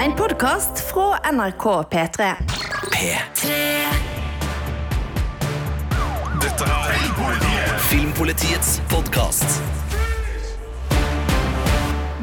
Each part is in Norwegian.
En podkast fra NRK P3. P3. Dette er Filmpolitiets podkast.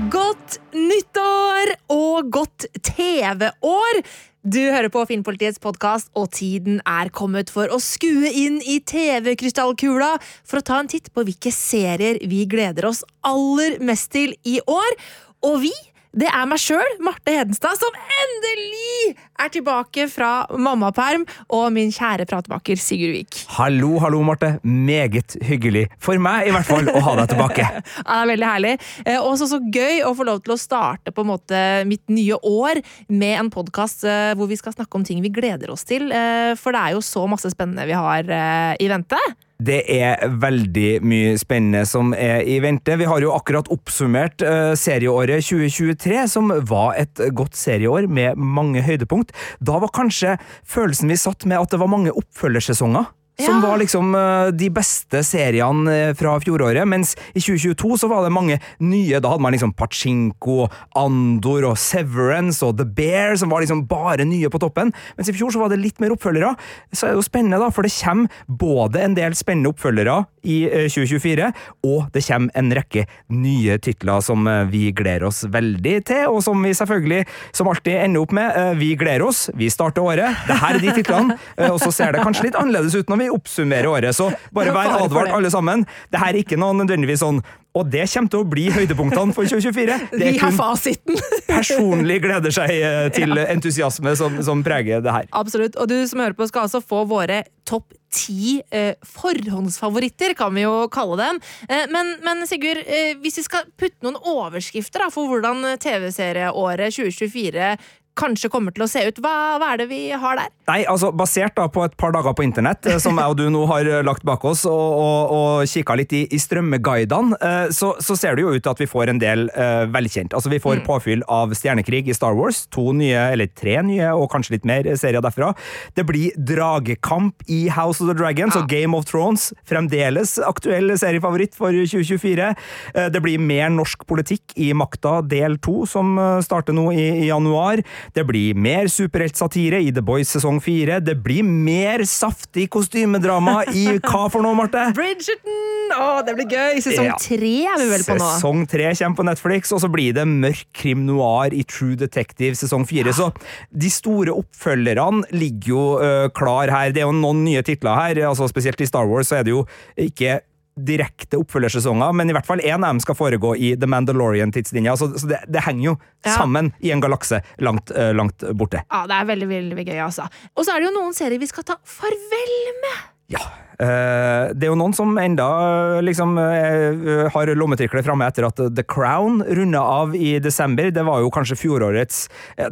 Godt nyttår og godt TV-år! Du hører på Filmpolitiets podkast, og tiden er kommet for å skue inn i TV-krystallkula for å ta en titt på hvilke serier vi gleder oss aller mest til i år. Og vi, det er meg sjøl, Marte Hedenstad, som endelig er tilbake fra mammaperm, og min kjære pratebaker Sigurd Vik. Hallo, hallo, Marte. Meget hyggelig. For meg, i hvert fall, å ha deg tilbake. Ja, det er veldig herlig. Eh, Og så gøy å få lov til å starte på en måte mitt nye år med en podkast hvor vi skal snakke om ting vi gleder oss til. eh, For det er jo så masse spennende vi har eh, i vente. Det er veldig mye spennende som er i vente. Vi har jo akkurat oppsummert eh, serieåret 2023, som var et godt serieår med mange høydepunkt. Da var kanskje følelsen vi satt med at det var mange oppfølgersesonger. Som Ja. var liksom eh, de beste seriene eh, fra fjoråret, mens i 2022 så var det mange nye. Da hadde man liksom Pachinko, Andor og Severance og The Bear, som var liksom bare nye på toppen. Mens i fjor så var det litt mer oppfølgere. Så er det jo spennende, da, for det kommer både en del spennende oppfølgere i eh, 2024, og det kommer en rekke nye titler som eh, vi gleder oss veldig til, og som vi selvfølgelig, som alltid, ender opp med. eh, Vi gleder oss, vi starter året. Det her er de titlene, eh, og så ser det kanskje litt annerledes ut når vi oppsummerer året, så bare vær advart alle sammen. Det her er ikke noe nødvendigvis sånn og det kommer til å bli høydepunktene for 2024. Det Vi er har kun fasiten! personlig gleder seg eh, til entusiasme som, som preger det her. Absolutt. Og du som hører på, skal altså få våre topp ti eh, forhåndsfavoritter, kan vi jo kalle dem. Eh, men, men Sigurd, eh, hvis vi skal putte noen overskrifter da, for hvordan TV-serieåret 2024 kanskje kommer til å se ut, hva, hva er det vi har der? Nei, altså Basert da på et par dager på internett, eh, som jeg og du nå har eh, lagt bak oss, og, og, og kikka litt i, i strømmeguidene, eh, så, så ser det jo ut til at vi får en del uh, velkjent. Altså Vi får påfyll av Stjernekrig i Star Wars, to nye, eller tre nye, og kanskje litt mer serier derfra. Det blir dragekamp i House of the Dragons Ja. og Game of Thrones. Fremdeles aktuell seriefavoritt for 2024. Uh, Det blir mer norsk politikk i Makta del to, som starter nå i, i januar. Det blir mer superheltsatire i The Boys sesong fire. Det blir mer saftig kostymedrama i hva for noe, Marte? Bridgerton! Å, det blir gøy! Sesong Ja. er vi vel på nå. Sesong tre kommer på Netflix, og så blir det mørk krim noir i True Detective sesong fire. Så de store oppfølgerne ligger jo uh, klar her. Det er jo noen nye titler her, altså spesielt i Star Wars så er det jo ikke direkte oppfølgersesonger, men i hvert fall én av dem skal foregå i The Mandalorian-tidslinja, så, så det, det henger jo Ja. sammen i en galakse langt, uh, langt borte. Ja, det er veldig, veldig gøy, altså. Og så er det jo noen serier vi skal ta farvel med. Ja. Uh, det er jo noen som enda uh, liksom uh, har lommetryklet framme etter at The Crown runda av i desember. Det var jo kanskje fjorårets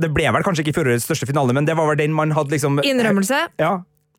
Det ble vel kanskje ikke fjorårets største finale, men det var vel den man hadde liksom Innrømmelse. Ja.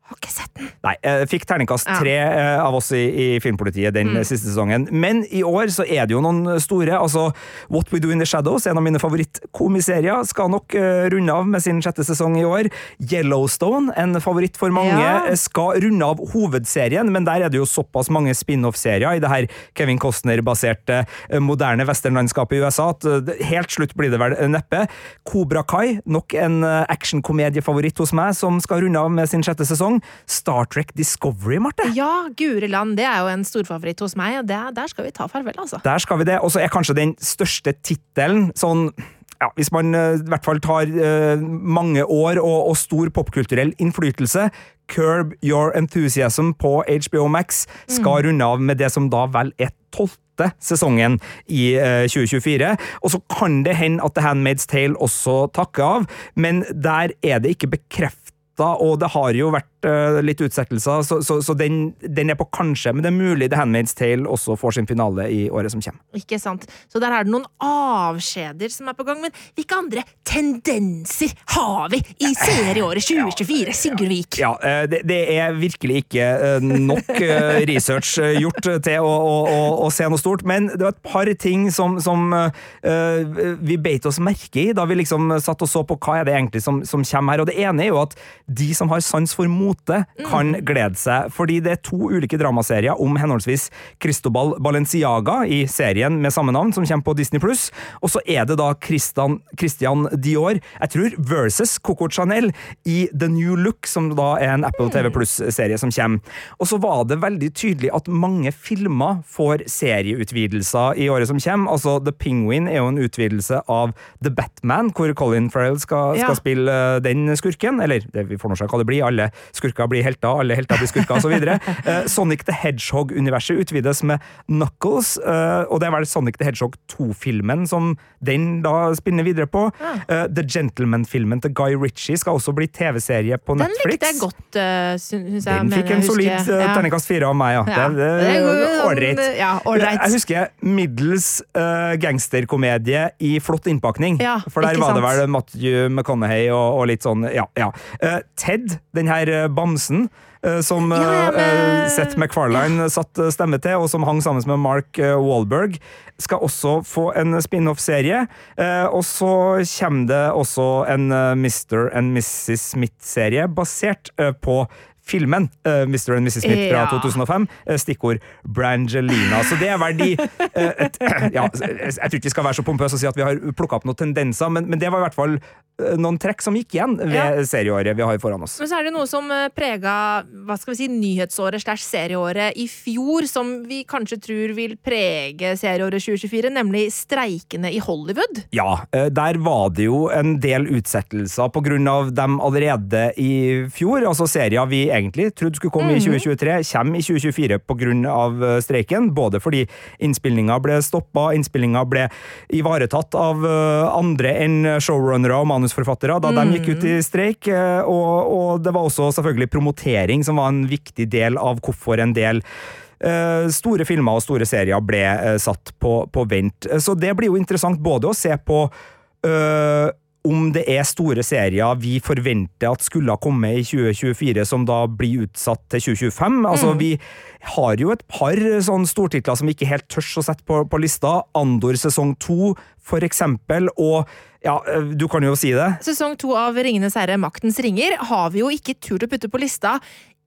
Har ikke sett den. Nei, jeg fikk terningkast tre ja. av oss i, i Filmpolitiet den Mm. eh, siste sesongen. Men i år så er det jo noen store. altså What We Do In The Shadows, en av mine favorittkomiserier, skal nok uh, runde av med sin sjette sesong i år. Yellowstone, en favoritt for mange, Ja. eh, skal runde av hovedserien, men der er det jo såpass mange spin-off-serier i det her Kevin Costner-baserte eh, moderne westernlandskapet i USA at eh, helt slutt blir det vel eh, neppe. Cobra Kai, nok en eh, actionkomediefavoritt hos meg, som skal runde av med sin sjette sesong. Star Trek Discovery, Marte. Ja, Guri land, det er jo en storfavoritt hos meg, og det, der skal vi ta farvel, altså. Der skal vi det. Og så er kanskje den største tittelen sånn ja, Hvis man eh, i hvert fall tar uh, mange år og, og stor popkulturell innflytelse Curb Your Enthusiasm på HBO Max skal runde av med det som da vel er tolvte sesongen i uh, 2024. Og så kan det hende at The Handmaid's Tale også takker av, men der er det ikke bekrefta, og det har jo vært eh, litt utsettelser, så, så, så den, den er på kanskje, men det er mulig The Handmaid's Tale også får sin finale i året som kommer. Ikke sant? Så der er det noen avskjeder som er på gang, men hvilke andre tendenser har vi i serieåret 2024, Sigurd Vik? Ja, eh, det, det er virkelig ikke eh, nok eh, research eh, gjort til å, å, å, å se noe stort, men det var et par ting som, som eh, vi beit oss merke i da vi liksom satt og så på hva er det egentlig som, som kommer her, og det ene er jo at de som har sans for mote kan glede seg, fordi det er to ulike dramaserier om henholdsvis Cristobal Balenciaga i serien med samme navn, som kommer på Disney Pluss, og så er det da Christian, Christian Dior, jeg tror, versus Coco Chanel i The New Look, som da er en Apple TV Pluss-serie som kommer. Og så var det veldig tydelig at mange filmer får serieutvidelser i året som kommer. Altså, The Penguin er jo en utvidelse av The Batman, hvor Colin Farrell skal, skal Ja. spille eh, den skurken. Eller det, vi får nå se hva det blir. Alle skurker blir helter, alle helter blir skurker, osv. Uh, Sonic the Hedgehog-universet utvides med Knuckles, eh, og det er vel Sonic the Hedgehog 2-filmen som den da spinner videre på. Eh, The Gentleman-filmen til Guy Ritchie skal også bli TV-serie på Den Netflix. likte jeg godt, syns jeg. Den fikk en solid eh, Ja. terningkast fire av meg, ja. Ja, Det, det ålreit. ja. Jeg husker middels uh, gangsterkomedie i flott innpakning. Ja, for der var var det vel Matthew McConaughey og, og litt sånn, ja. ja. Uh, Ted, den her eh, bamsen. eh, Som Ja, ja, uh, Seth MacFarlane satt eh, stemme til, og som hang sammen med Mark Wallberg, skal også få en spin-off-serie. Eh, og så kommer det også en eh, Mr. and Mrs. Smith-serie basert eh, på filmen uh, Mr. and Mrs. Smith fra Ja. 2005. eh, stikkord Brangelina. Så det er vel de eh, et, ja, Jeg tror ikke vi skal være så pompøse og si at vi har plukka opp noen tendenser, men, men det var i hvert fall eh, noen trekk som gikk igjen ved Ja. serieåret vi har foran oss. Men så er det noe som eh, prega hva skal vi si, nyhetsåret slash serieåret i fjor, som vi kanskje tror vil prege serieåret 2024, nemlig streikene i Hollywood. Ja, eh, der var det jo en del utsettelser på grunn av dem allerede i fjor. Altså serier vi egentlig trodde skulle komme i 2023, kommer i 2024 på grunn av eh, streiken. Både fordi innspillinga ble stoppa, innspillinga ble ivaretatt av eh, andre enn showrunnere og manusforfattere da de gikk ut i streik. eh, Og, og det var også selvfølgelig promotering som var en viktig del av hvorfor en del Eh, store filmer og store serier ble eh, satt på, på vent. Så det blir jo interessant både å se på eh, om det er store serier vi forventer at skulle ha kommet i 2024, som da blir utsatt til 2025. Altså, Vi har jo et par sånne stortitler som vi ikke helt tørs å sette på, på lista. Andor sesong to, for eksempel. Og ja, du kan jo si det. Sesong to av Ringenes herre, Maktens ringer, har vi jo ikke turt å putte på lista.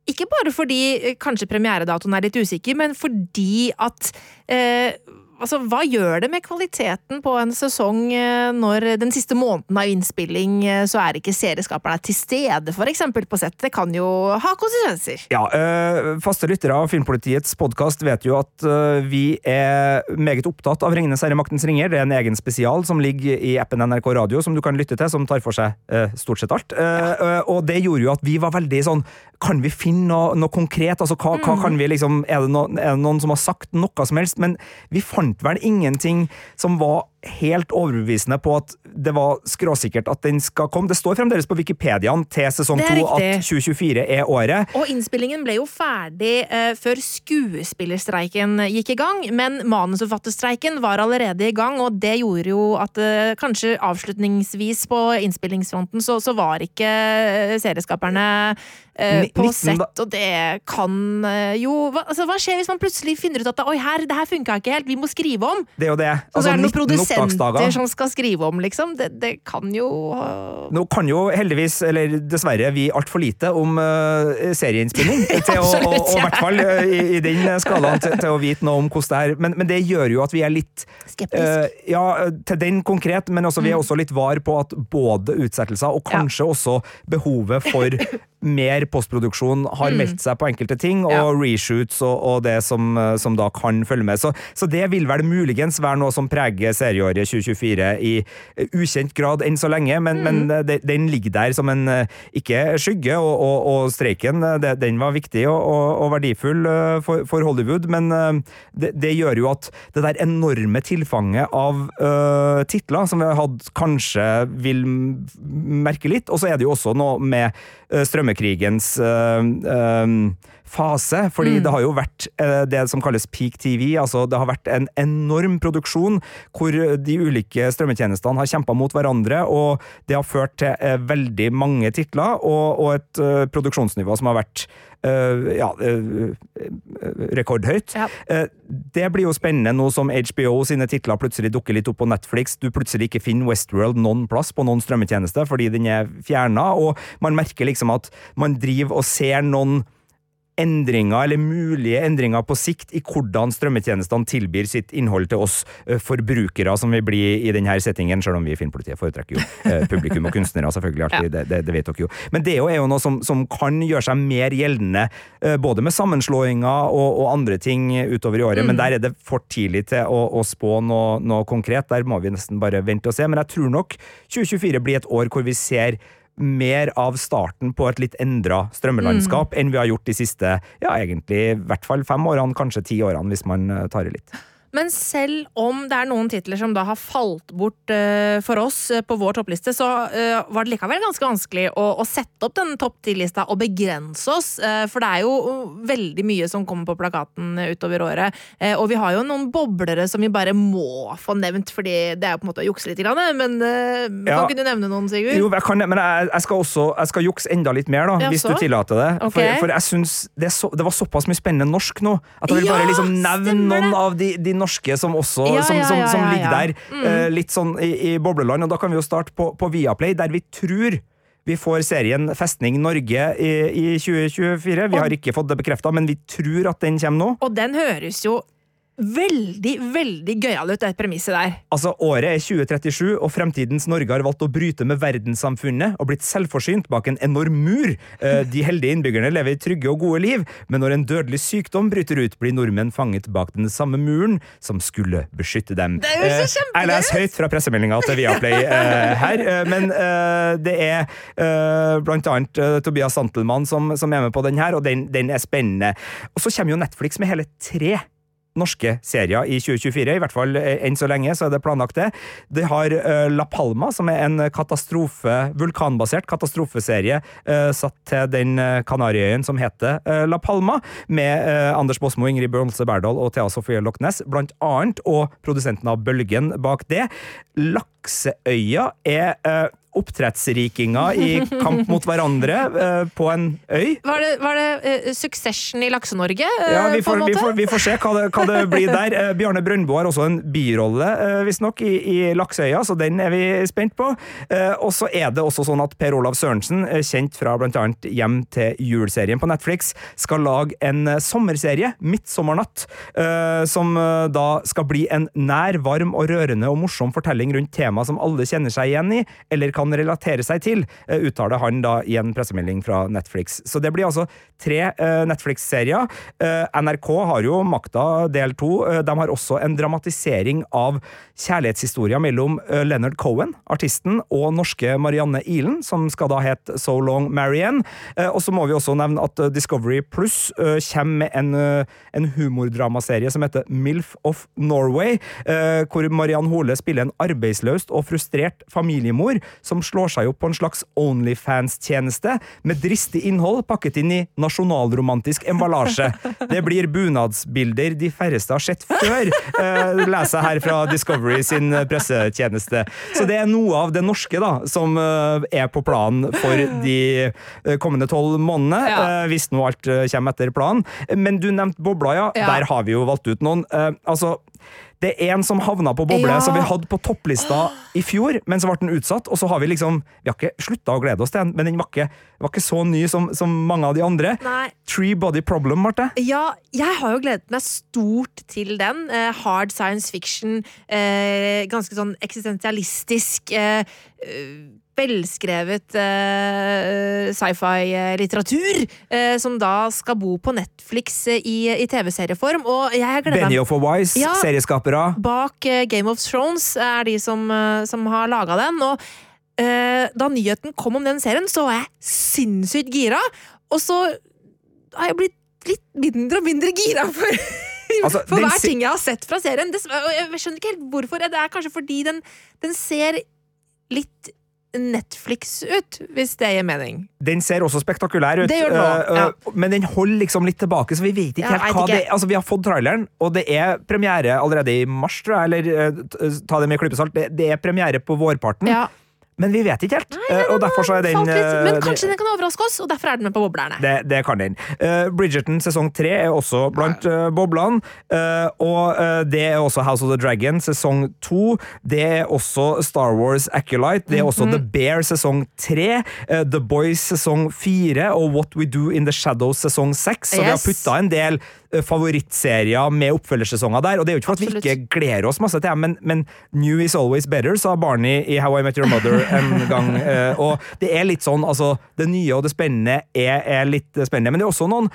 Ikke bare fordi eh, kanskje premieredatoen er litt usikker, men fordi at eh, Altså, hva gjør det med kvaliteten på en sesong eh, når den siste måneden av innspilling eh, så er ikke serieskaperne til stede, eksempel på sett? Det kan jo ha konsekvenser. Ja, øh, Faste lyttere av Filmpolitiets podkast vet jo at øh, vi er meget opptatt av Ringenes herre maktens ringer. Det er en egen spesial som ligger i appen NRK Radio, som du kan lytte til, som tar for seg øh, stort sett alt. Ja. og det gjorde jo at vi var veldig sånn Kan vi finne noe, noe konkret? Altså, hva, hva kan vi liksom er det, no, er det noen som har sagt noe som helst? Men vi fant vel ingenting som var helt overbevisende på at det var skråsikkert at den skal komme. Det står fremdeles på Wikipediaen til sesong to at 2024 er året. Og innspillingen ble jo ferdig uh, før skuespillerstreiken gikk i gang, men manusforfatterstreiken var allerede i gang, og det gjorde jo at uh, kanskje avslutningsvis på innspillingsfronten så, så var ikke eh, serieskaperne uh, på sett, og det kan jo hva, altså, hva skjer hvis man plutselig finner ut at oi, her, det her funka ikke helt, vi må skrive om? Det er jo det. Og så er det noen 19 produsenter som skal skrive om, liksom. Det, det kan jo Nå kan jo heldigvis, eller dessverre, vi altfor lite om uh, serieinnspilling. til å, og, og i hvert fall uh, i, i den skalaen til, til å vite noe om hvordan det er. Men, men det gjør jo at vi er litt skeptisk. uh, Ja, til den konkret, men også, vi er også litt var på at både utsettelser og kanskje også behovet for mer postproduksjon har meldt seg på enkelte ting, og Ja. reshoots og, og det som, uh, som da kan følge med. Så, så det vil vel muligens være noe som preger serieåret 2024 i uh, ukjent grad enn så lenge, men, men uh, de- den ligger der som en ikke skygge, og, og, og streiken den var viktig og, verdifull for, for Hollywood, men det, det gjør jo at det der enorme tilfanget av uh, titler som vi har hatt, kanskje vil merke litt, og så er det jo også noe med uh, strømmekrigens uh, um, fase, fordi det har jo vært eh, det som kalles peak TV, altså det har vært en enorm produksjon hvor de ulike strømmetjenestene har kjempa mot hverandre, og det har ført til eh, veldig mange titler, og, og et eh, produksjonsnivå som har vært ja, rekordhøyt. Ja. Det blir jo spennende nå som HBO sine titler plutselig dukker litt opp på Netflix. Du plutselig ikke finner Westworld noen plass på noen strømmetjeneste fordi den er fjerna, og man merker liksom at man driver og ser noen endringer, eller mulige endringer på sikt, i hvordan strømmetjenestene tilbyr sitt innhold til oss eh, forbrukere, som vi blir i denne settingen, selv om vi i Filmpolitiet foretrekker jo eh, publikum og kunstnere, selvfølgelig, alltid, det, det, det vet dere jo. Men det er jo noe som, som kan gjøre seg mer gjeldende, eh, både med sammenslåinger og, og andre ting utover i året, men der er det for tidlig til å, å spå noe, noe konkret. Der må vi nesten bare vente og se. Men jeg tror nok 2024 blir et år hvor vi ser mer av starten på et litt endra strømmelandskap enn vi har gjort de siste, ja, egentlig i hvert fall fem årene, kanskje ti årene, hvis man eh, tar i litt. Men selv om det er noen titler som da har falt bort uh, for oss uh, på vår toppliste, så uh, var det likevel ganske vanskelig å, å sette opp den topp ti-lista og begrense oss. for det er jo veldig mye som kommer på plakaten utover året. Og vi har jo noen boblere som vi bare må få nevnt, fordi det er jo på en måte å jukse litt. Grann, men Ja. kan ikke du nevne noen, Sigurd? Jo, jeg kan men jeg, jeg skal også jeg skal jukse enda litt mer, da, Ja, hvis du tillater det. Okay. For, for jeg synes det, så, det var såpass mye spennende norsk nå, at jeg vil Ja, bare liksom nevne noen av de, de norske som også Ja, som, som, som ligger der, eh, litt sånn i, i bobleland. Og da kan vi jo starte på, på Viaplay, der vi tror vi får serien Festning Norge i, i 2024. Vi har ikke fått det bekrefta, men vi tror at den kommer nå. Og den høres jo veldig, veldig gøyal ut, det premisset der. Altså, Året er 2037, og fremtidens Norge har valgt å bryte med verdenssamfunnet og blitt selvforsynt bak en enorm mur. Eh, De heldige innbyggerne lever i trygge og gode liv, men når en dødelig sykdom bryter ut, blir nordmenn fanget bak den samme muren som skulle beskytte dem. Det er jo så Eh, Jeg leser høyt fra pressemeldinga til Viaplay eh, her, men det er blant annet Tobias Santelmann som, som er med på den her, og den, den er spennende. Og så kommer jo Netflix med hele tre norske serier i 2024, i hvert fall eh, enn så lenge, så er det planlagt det. De har eh, La Palma, som er en katastrofe, vulkanbasert katastrofeserie eh, satt til den Kanariøyen som heter La Palma, med Anders Båsmo, Ingrid Bjørnse Berdal og Thea Sofie Lochnes, blant annet, og produsenten av Bølgen bak det. Lakseøya er oppdrettsrikinger i kamp mot hverandre uh, på en øy. Var det, var det uh, Succession i Lakse-Norge? Uh, Ja, vi får, vi, får, vi får se hva det, hva det blir der. Eh, Bjarne Brøndbo har også en birolle, uh, visstnok, i, i Lakseøya, så den er vi spent på. Eh, og så er det også sånn at Per Olav Sørensen, eh, kjent fra blant annet Hjem til jul-serien på Netflix, skal lage en eh, sommerserie, Midtsommernatt, eh, som eh, da skal bli en nær, varm og rørende og morsom fortelling rundt tema som alle kjenner seg igjen i, eller kan relatere seg til, eh, uttaler han da i en pressemelding fra Netflix. Så det blir altså tre eh, Netflix-serier. Eh, NRK har jo makta del to. Eh, de har også en dramatisering av kjærlighetshistoria mellom Leonard Cohen, artisten, og norske Marianne Ilen, som skal da hete So Long Marianne. Og så må vi også nevne at Discovery Pluss kommer med en, en humordramaserie som heter MILF of Norway, hvor Mariann Hole spiller en arbeidsløst og frustrert familiemor som slår seg opp på en slags Onlyfans-tjeneste med dristig innhold pakket inn i nasjonalromantisk emballasje. Det blir bunadsbilder de færreste har sett før, eh, leser jeg her fra Discovery sin pressetjeneste. Så det er noe av det norske da, som eh, er på planen for de eh, kommende tolv månedene, Ja. eh, hvis nå alt eh, kommer etter planen. Men du nevnte bobla, ja. Ja. Der har vi jo valgt ut noen. Eh, altså, det er en som havna på boble, Ja. som vi hadde på topplista i fjor, men så ble den utsatt, og så har vi liksom Vi har ikke slutta å glede oss til den, men den var ikke, var ikke så ny som, som mange av de andre. Nei. Tree Body Problem, Marte. Ja, jeg har jo gledet meg stort til den. Eh, hard science fiction, eh, ganske sånn eksistensialistisk. Eh, eh, velskrevet uh, sci-fi-litteratur, uh, som da skal bo på Netflix eh, i, i TV-serieform. Og jeg har gledet Benny meg of a Wise, Ja. serieskapere. bak eh, Game of Thrones er de som, eh, som har laga den. Og eh, da nyheten kom om den serien, så var jeg sinnssykt gira. Og så har jeg blitt litt mindre og mindre gira for, Altså, for hver ting jeg har sett fra serien. Det, og jeg skjønner ikke helt hvorfor. Det er kanskje fordi den, den ser litt Netflix ut, hvis det gir mening. Den ser også spektakulær ut, også, eh, eh, men den holder liksom litt tilbake, så vi vet ikke Ja, helt hva ikke. det er. Altså, vi har fått traileren, og det er premiere allerede i mars, tror jeg, eller eh, ta det med klypesalt. Det, det er premiere på vårparten. Ja. Men vi vet ikke helt. Eh, og derfor så er den eh, Men kanskje den kan overraske oss, og derfor er den med på Boblerne. det, det kan den. Uh, Bridgerton sesong tre er også blant eh, boblene. Eh, og eh, det er også House of the Dragon sesong to. Det er også Star Wars Acolyte. Det er også Mhm. The Bear sesong tre. eh, The Boys sesong fire og What We Do In The Shadows sesong seks. Så vi har Yes. putta en del eh, favorittserier med oppfølgersesonger der. Og det er jo ikke for at vi ikke gleder oss masse til dem, men, men New is always better, sa Barney i How I Met Your Mother en gang. eh, og det er litt sånn, altså Det nye og det spennende er, er litt spennende, men det er også noen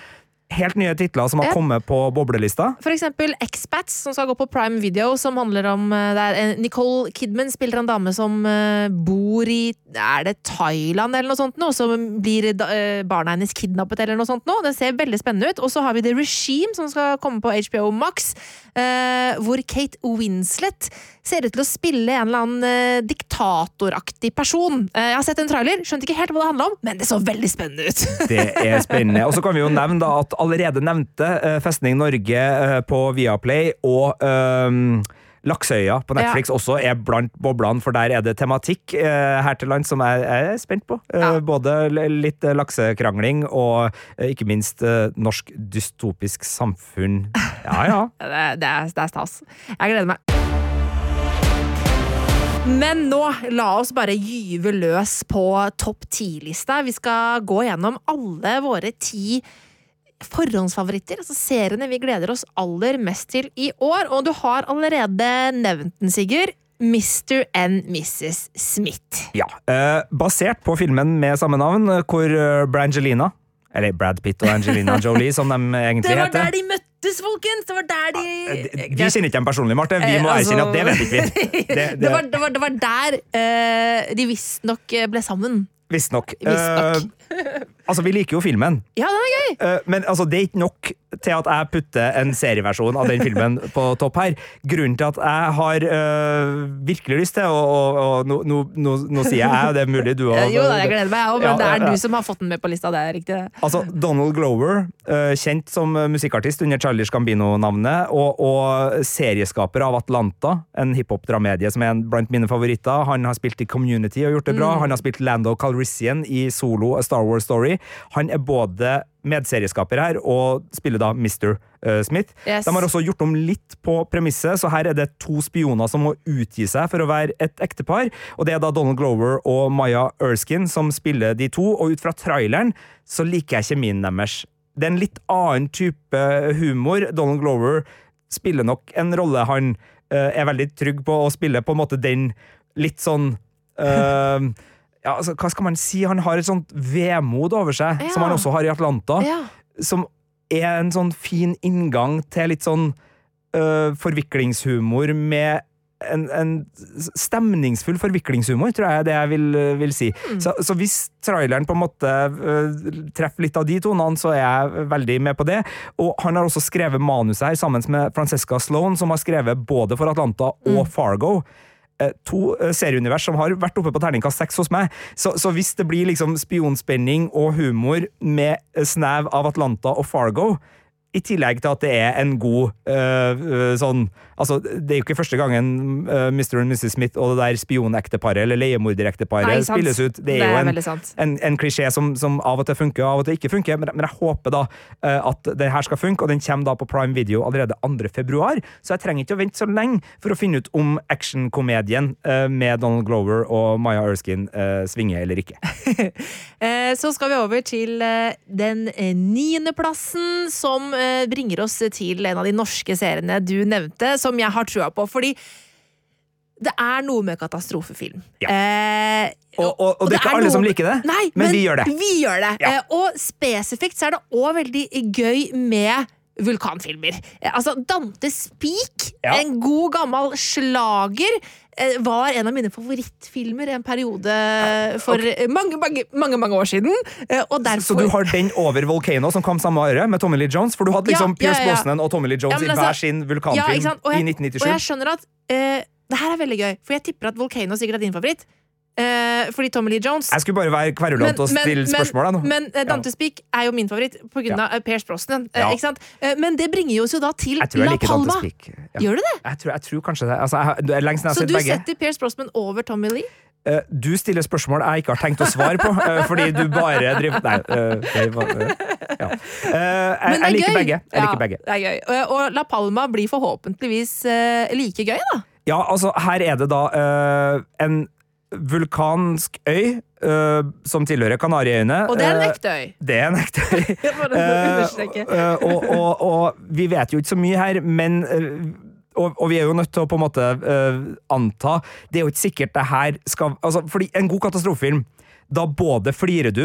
helt nye titler som har kommet på boblelista. For eksempel Expats, som skal gå på Prime Video, som handler om eh, det Nicole Kidman spiller en dame som eh, bor i Er det Thailand eller noe sånt nå? Så blir eh, barna hennes kidnappet eller noe sånt nå. Det ser veldig spennende ut. Og så har vi The Regime, som skal komme på HBO Max, hvor Kate Winslet ser ut til å spille en eller annen diktatoraktig person. Jeg har sett en trailer, skjønte ikke helt hva det handla om, men det så veldig spennende ut. Det er spennende. Og så kan vi jo nevne da at allerede nevnte eh, Festning Norge eh, på Viaplay og ehm, Lakseøya på Netflix også er blant boblene, for der er det tematikk eh, her til land som jeg, jeg er spent på. Eh, Ja. Både litt eh, laksekrangling og eh, ikke minst norsk dystopisk samfunn. Ja, ja. Ja, Det, det, er, det er stas. Jeg gleder meg. Men nå, la oss bare gyve løs på topp ti-lista. Vi skal gå gjennom alle våre ti forhåndsfavoritter, altså seriene vi gleder oss aller mest til i år. Og du har allerede nevnt den, Sigurd. Mr. and Mrs. Smith. ja. Eh, basert på filmen med samme navn, eh, hvor eh, Brangelina eller Brad Pitt og Angelina Jolie, som de egentlig Det var der de møttes, folkens! Det var der de Eh, Vi kjenner ikke dem personlig, Marte. Vi Eh, altså- erkjenne at det vet ikke vi. Det, Det, det, var, det, var, det var der eh, de visstnok ble sammen. Visstnok. Visstnok. Altså, vi liker jo filmen, Ja, den er gøy! eh, men altså, det er ikke nok til at jeg putter en serieversjon av den filmen på topp her. Grunnen til at jeg har eh, virkelig lyst til, og, og, og nå, nå, nå, nå sier jeg, det er mulig du har Jo da, jeg gleder meg, jeg òg, men Ja, det er ja, du som har fått den med på lista. Det er riktig. det. Altså, Donald Glover, eh, kjent som musikkartist under Charlie Gambino-navnet, og, og serieskaper av Atlanta, en hiphop-dramedie som er en blant mine favoritter. Han har spilt i Community og gjort det bra. Han har spilt Lando Calrissian i Solo A Star Wars Story. Han er både medserieskaper her og spiller da Mr. eh, Smith. Yes. De har også gjort om litt på premisset, så her er det to spioner som må utgi seg for å være et ektepar. Og det er da Donald Glover og Maya Erskine som spiller de to, og ut fra traileren så liker jeg kjemien deres. Det er en litt annen type humor. Donald Glover spiller nok en rolle han eh, er veldig trygg på å spille, på en måte den litt sånn eh, ja, altså, hva skal man si? Han har et sånt vemod over seg, Ja. som han også har i Atlanta Ja. som er en sånn fin inngang til litt sånn øh, forviklingshumor med en, en stemningsfull forviklingshumor, tror jeg er det jeg vil, vil si. Så, så hvis traileren på en måte uh, treffer litt av de tonene, så er jeg veldig med på det. Og han har også skrevet manuset her sammen med Francesca Sloane, som har skrevet både for Atlanta og Fargo. Eh, To eh, serieunivers som har vært oppe på terningkast seks hos meg. Så, så hvis det blir liksom spionspenning og humor med eh, snev av Atlanta og Fargo, i tillegg til at det er en god øh, øh, sånn Altså, det er jo ikke første gangen uh, Mr. og Mrs. Smith og det der spionekteparet eller leiemorderekteparet spilles ut. Det er, jo en, en, en klisjé som, som av og til funker, og av og til ikke funker, men, men jeg håper da uh, at det her skal funke, og den kommer da på Prime Video allerede 2. februar, så jeg trenger ikke å vente så lenge for å finne ut om actionkomedien uh, med Donald Glover og Maya Erskine svinger eller ikke. Eh, Så skal vi over til eh, den eh, niendeplassen, som bringer oss til en av de norske seriene du nevnte, som jeg har trua på. Fordi det er noe med katastrofefilm. Ja. Eh, Og, og, og det er ikke alle som liker det, Nei, men, vi gjør det. Vi gjør det. Ja. Eh, Og spesifikt så er det òg veldig gøy med vulkanfilmer. Eh, Altså, Dante Spik, Ja. en god gammel slager, eh, var en av mine favorittfilmer en periode for mange, mange, mange mange år siden. Eh, Og derfor Så du har den over Volcano, som kom samme året, med Tommy Lee Jones? For du hadde liksom ja, Pierce ja, ja. Brosnan og Tommy Lee Jones men i altså- hver sin vulkanfilm sant? I 1997. Og jeg skjønner at uh, det her er veldig gøy, for jeg tipper at Volcano sikkert er din favoritt. Eh, fordi TommyLee Jones Jeg skulle bare være kverulant og stille spørsmål. jeg, men Dantes Peak er jo min favoritt pga. Ja. av Pierce Brosnan. eh, Ja. ikke sant? Eh, men det bringer oss jo da til La Palma. Ja. Gjør du det? Jeg tror, jeg tror kanskje det. Altså, jeg, det lenge siden jeg Så har du sett begge. setter Per Brosnan over Tommy Lee? Uh, du stiller spørsmål jeg ikke har tenkt å svare på, uh, fordi du bare driver Nei. Uh, var, eh, ja. Eh, jeg, jeg liker gøy. begge. Jeg Ja, liker begge. Det er gøy. Og, La Palma blir forhåpentligvis eh, like gøy, da. Ja, altså, her er det da eh, en vulkansk øy uh, som tilhører Kanariøyene. Og det er en Eh, ekte øy. Det er en ekte øy. uh, og, og, og vi vet jo ikke så mye her, men og, og vi er jo nødt til å på en måte anta Det er jo ikke sikkert det her skal altså, Fordi en god katastrofefilm da både flirer du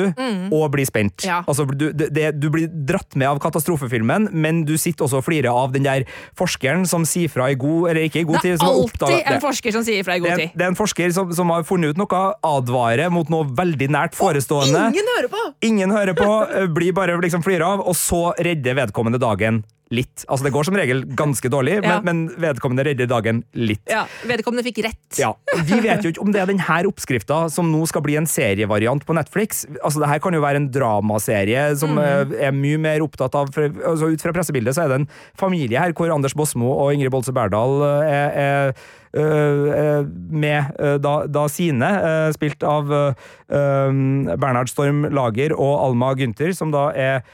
og blir spent. Mm. Ja. Altså, du, det, du blir dratt med av katastrofefilmen, men du sitter også og flirer av den der forskeren som sier fra i god eller ikke i god Det er alltid oppdaget en det. forsker som sier fra i god tid. det er en forsker som, som har funnet ut noe, advarer mot noe veldig nært forestående. Ingen hører på! Ingen hører på, eh, blir bare liksom flirer av, og så redder vedkommende dagen litt. Altså Det går som regel ganske dårlig, Ja. men, men vedkommende redder dagen litt. Ja, Vedkommende fikk rett. Ja, Vi vet jo ikke om det er denne oppskrifta som nå skal bli en serievariant på Netflix. Altså Det her kan jo være en dramaserie som Mhm. eh, er mye mer opptatt av for, altså Ut fra pressebildet så er det en familie her hvor Anders Bosmo og Ingrid Bolse Berdal eh, er, er med øh, da, da sine, spilt av Bernhard Storm Lager og Alma Gunther, som da er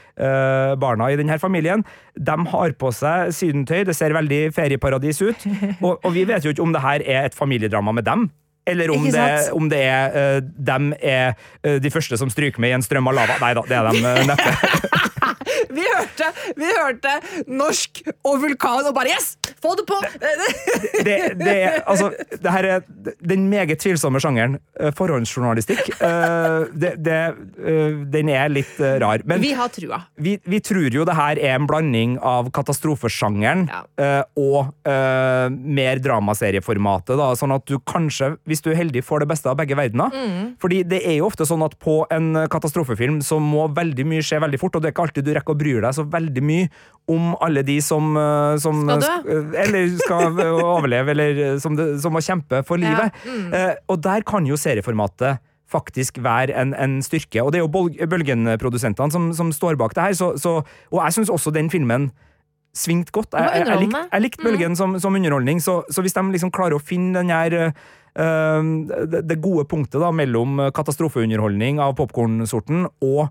barna i denne familien. De har på seg sydentøy, det ser veldig ferieparadis ut, og, og vi vet jo ikke om det her er et familiedrama med dem. Eller om det, om det er uh, dem er uh, de første som stryker med i en strøm av lava. Nei da, det er dem uh, neppe. Vi hørte, vi hørte norsk og vulkan og bare Yes! Få det på! det, det er altså det her er den meget tvilsomme sjangeren eh, forhåndsjournalistikk. eh, det, det, eh, den er litt rar. Men Vi har trua. vi, vi tror jo det her er en blanding av katastrofesjangeren Ja. og uh, mer dramaserieformatet. Da, sånn at du kanskje, hvis du er heldig, får det beste av begge verdener. Mm. Fordi det er jo ofte sånn at på en katastrofefilm så må veldig mye skje veldig fort, og det er ikke alltid du rekker å bry deg så veldig mye om alle de som, eh, som Skal eh, Eller skal overleve, eller eh, som, som må kjempe for Ja, livet. mm. Eh, og der kan jo serieformatet faktisk være en, en styrke. Og det er jo Bølgen-produsentene som, som står bak det her, så, så, og jeg syns også den filmen svingte godt. Jeg, jeg, jeg, likte, jeg likte Bølgen som, som underholdning, så, så hvis de liksom klarer å finne den her det, gode punktet da, mellom katastrofeunderholdning av popkornsorten og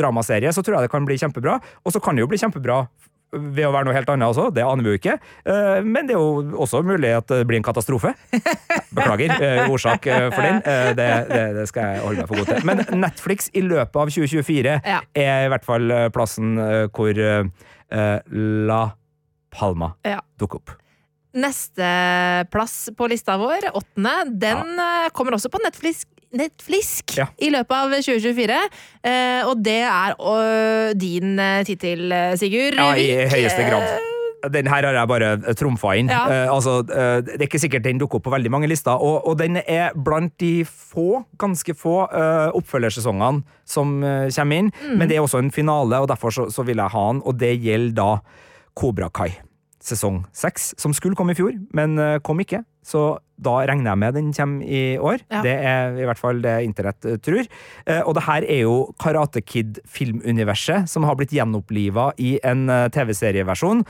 dramaserie, så tror jeg det kan bli kjempebra. Og så kan det jo bli kjempebra ved å være noe helt annet også, det aner vi jo ikke. Eh, Men det er jo også mulig at det blir en katastrofe. Beklager eh, årsak eh, for den. Eh, Det, det, det skal jeg holde meg for god til. Men Netflix i løpet av 2024 Ja. er i hvert fall eh, plassen eh, hvor eh, eh, La Palma Ja. dukker opp. Neste plass på lista vår, åttende, den ja. kommer også på Netflix. Netflix Ja. i løpet av 2024. Eh, og det er øh, din uh, tittel, eh, Sigurd. Ja, i høyeste grad. Den her har jeg bare trumfa inn. Ja. Eh, altså, det er ikke sikkert den dukker opp på veldig mange lister, og, og den er blant de få, ganske få, uh, oppfølgersesongene som kommer inn. Mm. Men det er også en finale, og derfor så, så vil jeg ha den, og det gjelder da Kobra Kai. Sesong seks, som skulle komme i fjor, men eh, kom ikke. Så da regner jeg med den kommer i år. Ja. Det er i hvert fall det internett eh, tror. Eh, og det her er jo Karate Kid-filmuniverset, som har blitt gjenoppliva i en TV-serieversjon,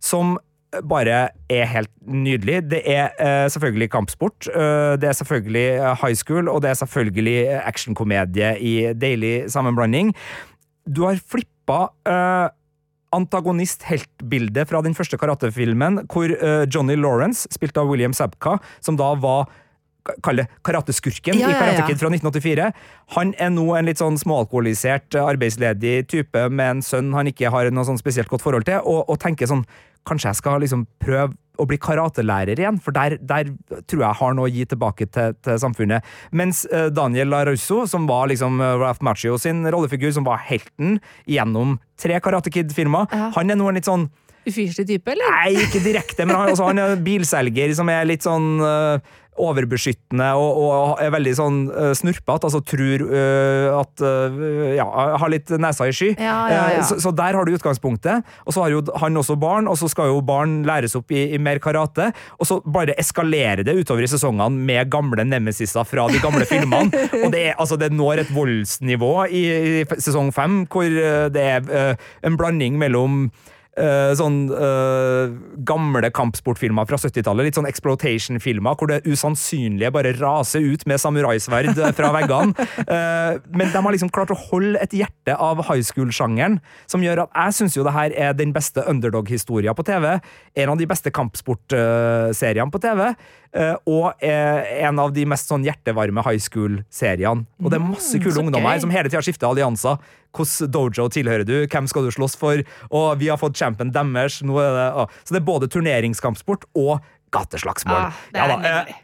som bare er helt nydelig. Det er eh, selvfølgelig kampsport, eh, det er selvfølgelig high school, og det er selvfølgelig actionkomedie i deilig sammenblanding. Du har flippa eh, antagonist-heltbildet fra den første karatefilmen, hvor eh, Johnny Lawrence, spilt av William Sabka, som da var ka- Kall det karateskurken Ja, i ja, Karate. Kid fra 1984. Han er nå en litt sånn småalkoholisert, eh, arbeidsledig type med en sønn han ikke har noe sånn spesielt godt forhold til, og, og tenker sånn Kanskje jeg skal liksom prøve å bli karatelærer igjen, for der, der tror jeg har noe å gi tilbake til, til samfunnet. Mens uh, Daniel LaRusso, som var liksom eh, Ralph Macchio sin rollefigur, som var helten gjennom tre Karate Kid-filmer, Ja. han er nå en litt sånn Ufyselig type, eller? Nei, ikke direkte, men han, altså, han er bilselger som er litt sånn øh, overbeskyttende og, og er veldig sånn uh, snurpete, altså tror uh, at uh, Ja, har litt nesa i sky. Ja, ja, ja. Eh, Så, så der har du utgangspunktet. Og så har jo han også barn, og så skal jo barn læres opp i, i mer karate. Og så bare eskalerer det utover i sesongene med gamle nemesiser fra de gamle filmene. Og det, er, altså, det når et voldsnivå i, i sesong fem, hvor det er en blanding mellom eh, sånn uh, gamle kampsportfilmer fra 70-tallet. Litt sånn exploitation-filmer hvor det usannsynlige bare raser ut med samuraisverd fra veggene. Uh, men de har liksom klart å holde et hjerte av high school-sjangeren, som gjør at jeg syns jo det her er den beste underdog-historia på TV. En av de beste kampsportseriene på TV. og en av de mest sånn hjertevarme high school-seriene. Og det er masse kule så ungdommer her som hele tida skifter allianser. Hvilken dojo tilhører du? Hvem skal du slåss for? Og vi har fått champion deres. Er det, å. Så det er både turneringskampsport og gateslagsmål. Ah, Ja eh,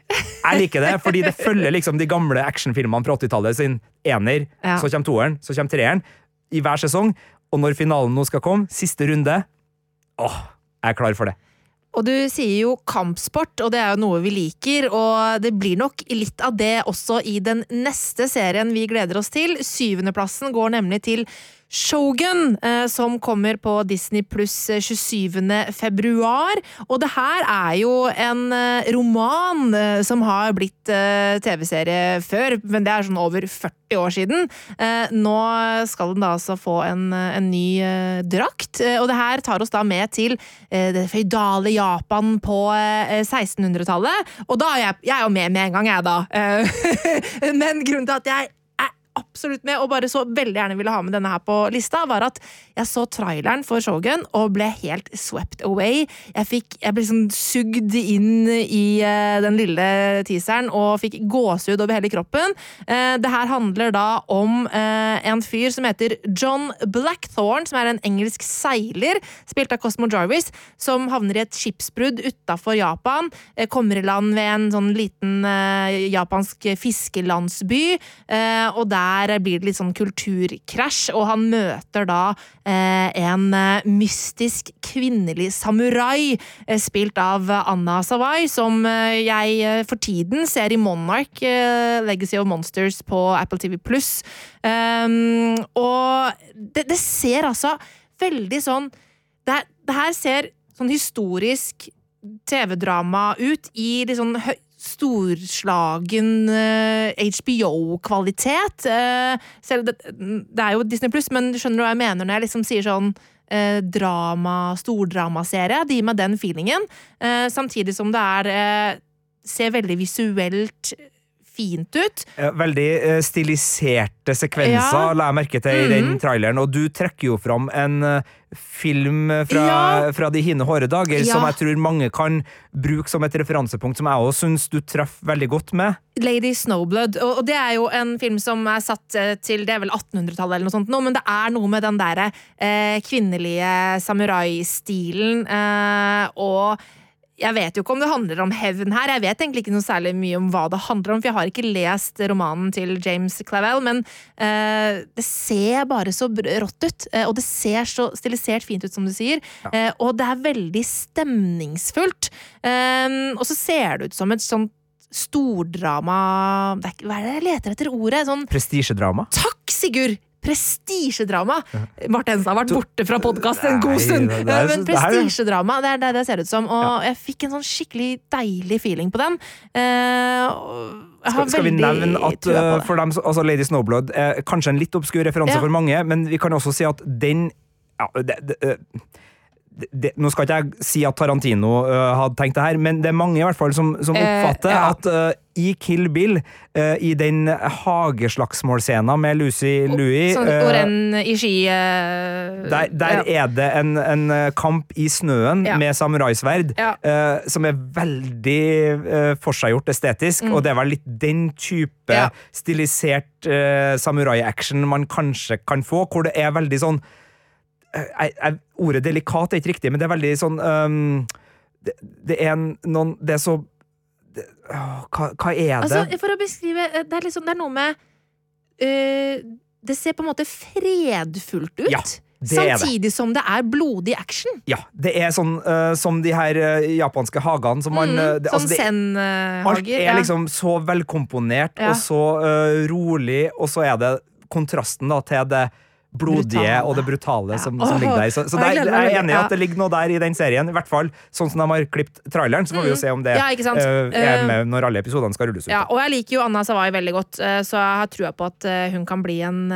jeg liker det, fordi det følger liksom de gamle actionfilmene fra 80-tallet sin ener. Ja. Så kommer toeren, så kommer treeren. I hver sesong. Og når finalen nå skal komme, siste runde Åh, jeg er klar for det. Og du sier jo kampsport, og det er jo noe vi liker. Og det blir nok litt av det også i den neste serien vi gleder oss til. Syvendeplassen går nemlig til Shogun, eh, som kommer på Disney pluss 27. februar. Og det her er jo en eh, roman eh, som har blitt eh, TV-serie før, men det er sånn over 40 år siden. Eh, Nå skal den da altså få en, eh, en ny eh, drakt, eh, og det her tar oss da med til eh, det føydale Japan på eh, 1600-tallet. Og da er jeg, jeg er jo med med en gang, jeg, da. Eh, Men grunnen til at jeg absolutt med, og bare så veldig gjerne ville ha med denne her på lista, var at jeg så traileren for Shogun og ble helt swept away. Jeg, fikk, jeg ble sånn sugd inn i uh, den lille teaseren og fikk gåsehud over hele kroppen. Uh, det her handler da om uh, en fyr som heter John Blackthorne, som er en engelsk seiler, spilt av Cosmo Jarvis, som havner i et skipsbrudd utafor Japan. kommer i land ved en sånn liten japansk fiskelandsby, og der blir det litt sånn kulturkrasj, og han møter da eh, en eh, mystisk kvinnelig samurai, eh, spilt av Anna Sawai, som eh, jeg for tiden ser i Monarch, eh, Legacy of Monsters på Apple TV Pluss. Um, og det, det ser altså veldig sånn det, det her ser sånn historisk TV-drama ut i litt sånn storslagen eh, HBO-kvalitet. Eh, selv det, er jo Disney Pluss, men du skjønner hva jeg mener når jeg liksom sier sånn eh, drama, stordramaserie. Det gir meg den feelingen. Eh, samtidig som det er eh, ser veldig visuelt fint ut. Eh, Veldig eh, stiliserte sekvenser Ja. la jeg merke til i den Mhm. traileren, og du trekker jo fram en eh, film fra, Ja. fra de hine hårde dager som jeg tror mange kan bruke som et referansepunkt, som jeg også syns du treffer veldig godt med. Lady Snowblood. Og, det er jo en film som er satt til det er vel 1800-tallet, eller noe sånt nå, men det er noe med den derre eh, kvinnelige samurai-stilen. Eh, og jeg vet jo ikke om det handler om hevn her. Jeg vet egentlig ikke noe særlig mye om hva det handler om, for jeg har ikke lest romanen til James Clavell, men eh, det ser bare så rått ut. Eh, og det ser så stilisert fint ut, som du sier. Eh, og det er veldig stemningsfullt. Eh, og så ser det ut som et sånt stordrama Hva er det jeg leter etter ordet? Sånn Prestisjedrama. Takk, Sigurd! Prestisjedrama. Marte Hensen har vært borte fra podkast en god stund. er- Men prestisjedrama, det er det det ser ut som. Og jeg fikk en sånn skikkelig deilig feeling på den. Eh, jeg har Skal, skal vi nevne at det. for dem, altså Lady Snowblood er kanskje en litt obskur referanse Ja. for mange, men vi kan også si at den ja, det, det, det, Nå skal ikke jeg si at Tarantino uh, hadde tenkt det her, men det er mange i hvert fall som, som Eh, oppfatter ja. at uh, i Kill Bill, uh, i den hageslagsmålscenen med Lucy Louie Sånn oren i ski eh, der, der ja. er det en, en kamp i snøen Ja. med samuraisverd, som er veldig forseggjort estetisk, og det er vel litt den type Mm. Stilisert uh, samurai-action man kanskje kan få, hvor det er veldig sånn jeg, jeg, Ordet delikat er ikke riktig, men det er veldig sånn um, det, det er en, noen Det er så det, å, hva, hva er det? Altså, for å beskrive eh, Det er, liksom, det er noe med uh, Det ser på en måte fredfullt ut. Ja, samtidig som det er blodig action. Ja, det er sånn uh, som de her uh, japanske hagene som man mm, det, altså, zen-hager. Alt er liksom så velkomponert Ja. og så rolig, og så er det kontrasten da til det blodige Brutale. og det brutale Ja. som, som ligger der. Så, så der, jeg er enig i at det ligger noe der i den serien. I hvert fall sånn som de har klippet traileren. Så får vi jo se om det Mm. Ja, uh, er Eh, med når alle episodene skal rulles ut. Ja, og jeg liker jo Anna Savai veldig godt, eh, så jeg har trua på at hun kan bli en,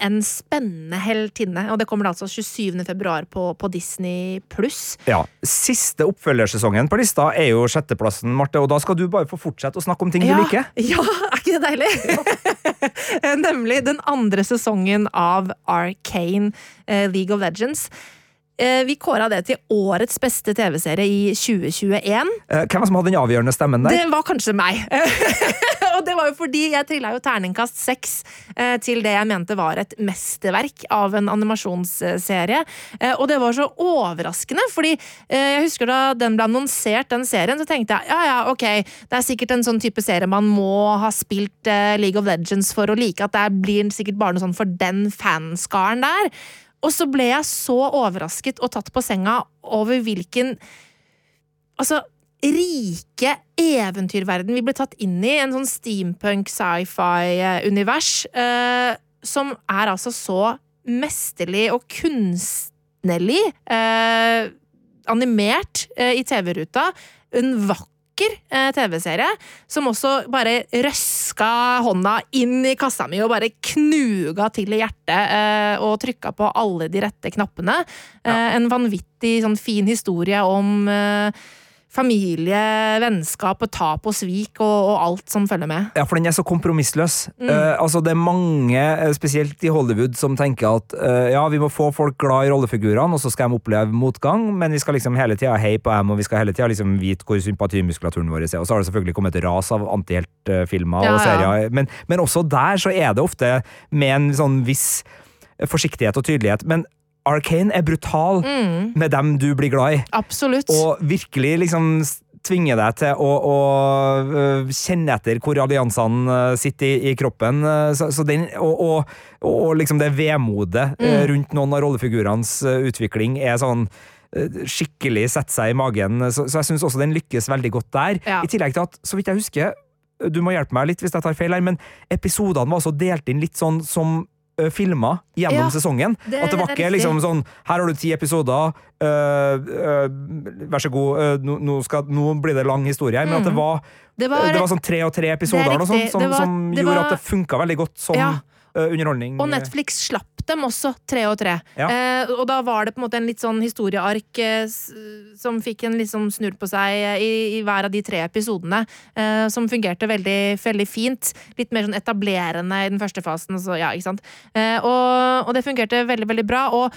en spennende heltinne. Og det kommer da altså 27. februar på, på Disney pluss. Ja, Siste oppfølgersesongen på lista er jo sjetteplassen, Marte, og da skal du bare få fortsette å snakke om ting du liker. Ja, er ikke det deilig? Nemlig den andre sesongen av Arcane eh, League of Legends. Eh, vi kåra det til årets beste TV-serie i 2021. Eh, Hvem var det som hadde den avgjørende stemmen der? Det var kanskje meg. og det var jo fordi jeg trilla jo terningkast seks eh, til det jeg mente var et mesterverk av en animasjonsserie. Eh, og det var så overraskende, fordi eh, jeg husker da den ble annonsert, den serien, så tenkte jeg ja ja, ok, det er sikkert en sånn type serie man må ha spilt League of Legends for å like, at det blir sikkert bare noe sånn for den fanskaren der. Og så ble jeg så overrasket og tatt på senga over hvilken Altså, rike eventyrverden vi ble tatt inn i. En sånn steampunk sci-fi-univers. Eh, som er altså så mesterlig og kunstnerlig eh, animert eh, i TV-ruta. En vakker eh, TV-serie som også bare røska hånda inn i kassa mi og bare knuga til i hjertet eh, og trykka på alle de rette knappene. Eh, en vanvittig sånn fin historie om eh, familie, vennskap, og tap og svik og, og alt som følger med. Ja, for den er så kompromissløs. Mm. Uh, altså, det er mange, eh, spesielt i Hollywood, som tenker at uh, ja, vi må få folk glad i rollefigurene, og så skal de oppleve motgang, men vi skal liksom hele tida heie på dem, og vi skal hele tida liksom vite hvor sympatimuskulaturen vår er. Og så har det selvfølgelig kommet et ras av antiheltfilmer Ja, og ja. serier, men, men også der så er det ofte med en sånn viss forsiktighet og tydelighet. Men Arcane er brutal Mm. med dem du blir glad i. Absolutt. Og virkelig liksom tvinge deg til å, å kjenne etter hvor alliansene sitter i, i kroppen. Så, så den, og, og, og liksom det vemodet Mm. rundt noen av rollefigurenes utvikling er sånn skikkelig sette seg i magen. Så, så jeg syns også den lykkes veldig godt der. Ja. I tillegg til at, så vidt jeg husker, du må hjelpe meg litt hvis jeg tar feil her, men episodene var også delt inn litt sånn som filma gjennom Ja, sesongen. det at det var ikke liksom sånn Her har du ti episoder, øh, øh, vær så god, øh, nå, nå, skal, nå blir det lang historie her. Men at det var, det var, det var sånn tre og tre episoder er sånt, som, var- som gjorde at det funka veldig godt som Ja. Øh, underholdning. Og Netflix slapp dem også, tre og tre. Ja. Eh, og da var det på en måte en litt sånn historieark eh, som fikk en liksom snurr på seg eh, i, i hver av de tre episodene. Eh, som fungerte veldig, veldig fint. Litt mer sånn etablerende i den første fasen. Så, ja, ikke sant? Eh, og, og det fungerte veldig, veldig bra. Og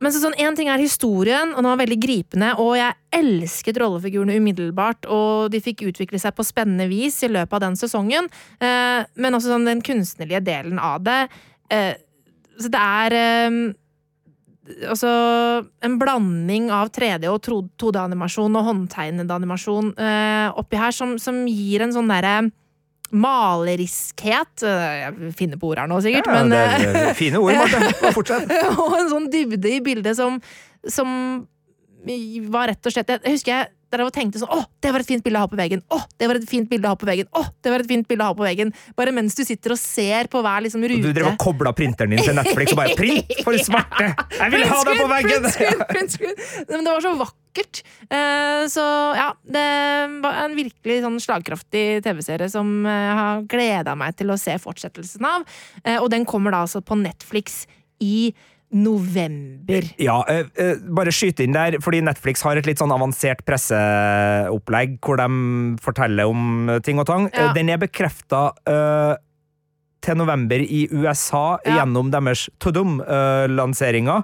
men så sånn, En ting er historien, og den var veldig gripende, og jeg elsket rollefigurene umiddelbart, og de fikk utvikle seg på spennende vis i løpet av den sesongen. Eh, men også sånn den kunstnerlige delen av det. Eh, så det er eh, Altså en blanding av 3D og 2D-animasjon og håndtegnede animasjon eh, oppi her, som, som gir en sånn derre maleriskhet eh, Jeg finner på ord her nå, sikkert, ja, men det eh, er, er fine ord, Marte. Fortsett. og en sånn dybde i bildet som, som var rett og slett Jeg husker jeg der jeg tenkte sånn Å, det var et fint bilde å ha på veggen! Å, det var et fint bilde å ha på veggen! Å, det var et fint bilde å ha på veggen! Bare mens du sitter og ser på hver liksom Du rute. drev og kobla printeren din til Netflix og bare 'print for smerte'! Jeg vil ha deg på veggen! Print screen, print screen. Men det var så vakkert. Eh, så ja, det var en virkelig sånn slagkraftig TV-serie som eh, jeg har gleda meg til å se fortsettelsen av. Eh, og den kommer da altså på Netflix i november. Ja, eh, eh, bare skyte inn der, fordi Netflix har et litt sånn avansert presseopplegg hvor de forteller om ting og tang. Ja. Eh, Den er bekrefta til november i USA Ja. gjennom deres Tudum-lanseringer.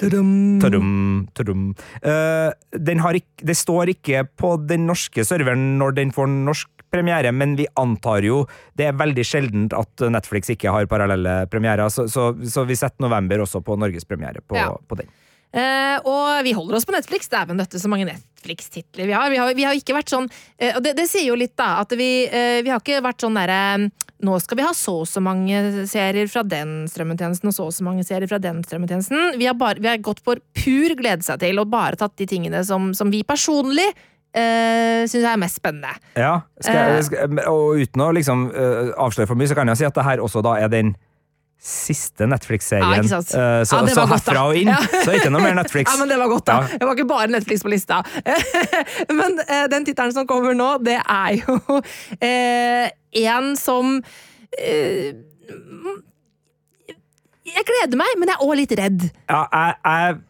Tudum, tudum. Eh, den har ikke, det står ikke på den norske serveren når den får norsk premiere, men vi antar jo Det er veldig sjeldent at Netflix ikke har parallelle premierer, så, så, så vi setter november også på norgespremiere på, Ja. på den. Uh, og vi holder oss på Netflix. Dæven døtte, så mange Netflix-titler vi har. Vi har, vi har ikke vært sånn uh, Og det, det sier jo litt, da, at vi, uh, vi har ikke vært sånn derre Nå skal vi ha så og så mange serier fra den strømmetjenesten og så og så mange serier fra den strømmetjenesten. Vi har, bare, vi har gått for pur glede seg til og bare tatt de tingene som, som vi personlig uh, syns er mest spennende. Ja, skal, Eh. jeg- skal, Og uten å liksom uh, avsløre for mye, så kan jeg si at det her også da er den siste Netflix-serien. Ja? Eh, så Ja, så godt, herfra og inn Ja. så ikke noe mer Netflix. Ja, men det var godt, da. Det var ikke bare Netflix på lista. men eh, den tittelen som kommer nå, det er jo eh, en som eh, jeg gleder meg, men jeg er òg litt redd. Ja, jeg, jeg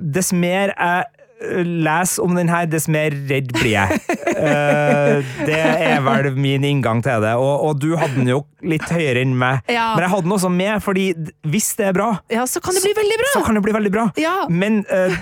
Dess mer jeg eh, leser om den her, dess mer redd blir jeg. Eh, det er vel min inngang til det. Og, og du hadde den jo litt høyere enn meg. Ja. Men jeg hadde den også med, fordi hvis det er bra, Ja, så kan det bli veldig bra. så kan det bli veldig bra. Ja. Men eh,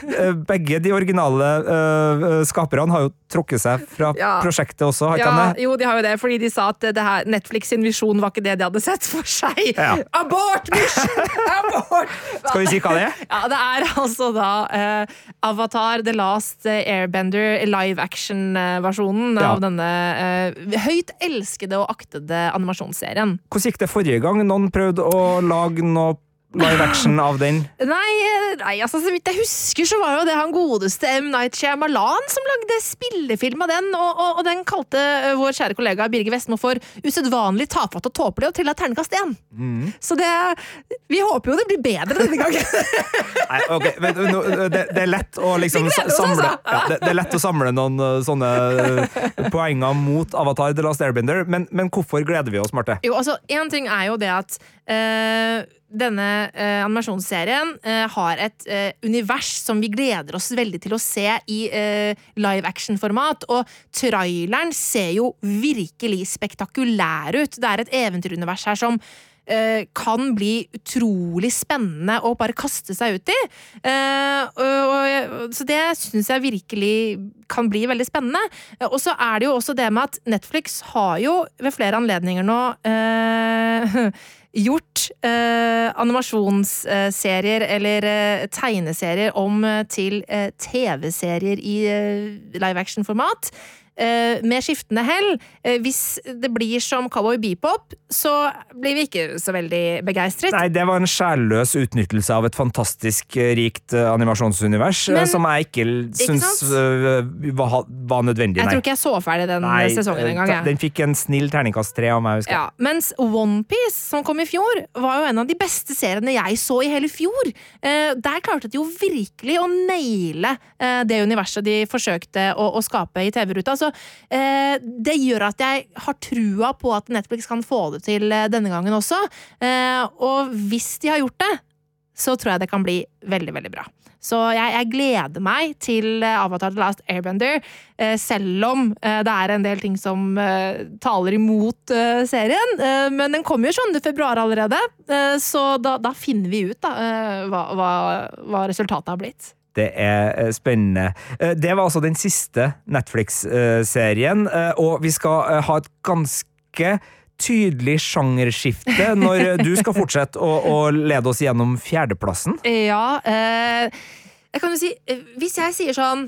begge de originale eh, skaperne har jo trukket seg fra Ja. prosjektet også, har ikke Ja, de det? jo, de har jo det, fordi de sa at det her, Netflix sin visjon var ikke det de hadde sett for seg. Ja. Abort mission! Abort! Skal vi si hva det er? Ja, det er altså da uh, Avatar The Last Airbender live action-versjonen Ja. av denne uh, høyt elskede og aktede animasjonsserien. Hvordan gikk det forrige gang noen prøvde å lage noe live action av den? Nei, eh, nei altså, så vidt jeg husker, så var jo det han godeste M. Night Shyamalan som lagde spillefilm av den, og, og, og den kalte eh, vår kjære kollega Birger Vestmo for usedvanlig tafatt og tåpelig og trilla terningkast én. Mm. Så det Vi håper jo det blir bedre denne gangen. Nei, ok, men, no, det, det er lett å liksom oss, samle altså. ja, det, det er lett å samle noen uh, sånne uh, poenger mot Avatar The Last Airbender, men, men hvorfor gleder vi oss, Marte? Jo, altså, Én ting er jo det at eh, denne eh, animasjonsserien eh, har et eh, univers som vi gleder oss veldig til å se i eh, live action-format. Og traileren ser jo virkelig spektakulær ut. Det er et eventyrunivers her som eh, kan bli utrolig spennende å bare kaste seg ut i. Eh, så det syns jeg virkelig kan bli veldig spennende. Og så er det jo også det med at Netflix har jo ved flere anledninger nå gjort eh, animasjonsserier eller eh, tegneserier om eh, til eh, TV-serier i eh, live action-format. Eh, med skiftende hell. Eh, hvis det blir som Cowboy Bebop, så blir vi ikke så veldig begeistret. Nei, det var en sjælløs utnyttelse av et fantastisk uh, rikt animasjonsunivers Men- som jeg ikke l- syns var, var nødvendig, Jeg nei. tror ikke jeg så ferdig den Nei, sesongen engang. Den fikk en snill terningkast tre av meg, husker jeg. Ja, mens OnePiece, som kom i fjor, var jo en av de beste seriene jeg så i hele fjor. Eh, der klarte de jo virkelig å naile eh, det universet de forsøkte å, å skape i TV-ruta. Så eh, det gjør at jeg har trua på at Netflix kan få det til eh, denne gangen også. Eh, og hvis de har gjort det, så tror jeg det kan bli veldig, veldig bra. Så jeg, jeg gleder meg til eh, Avatar The Last Airbender, eh, selv om det er en del ting som taler imot serien. Men den kommer jo 7. februar allerede, så da, da finner vi ut da, hva, hva, hva resultatet har blitt. Det er eh, spennende. Eh, Det var altså den siste Netflix-serien, eh, og vi skal ha et ganske tydelig sjangerskifte når du skal fortsette å, å lede oss gjennom fjerdeplassen. Ja, eh, jeg kan jo si Hvis jeg sier sånn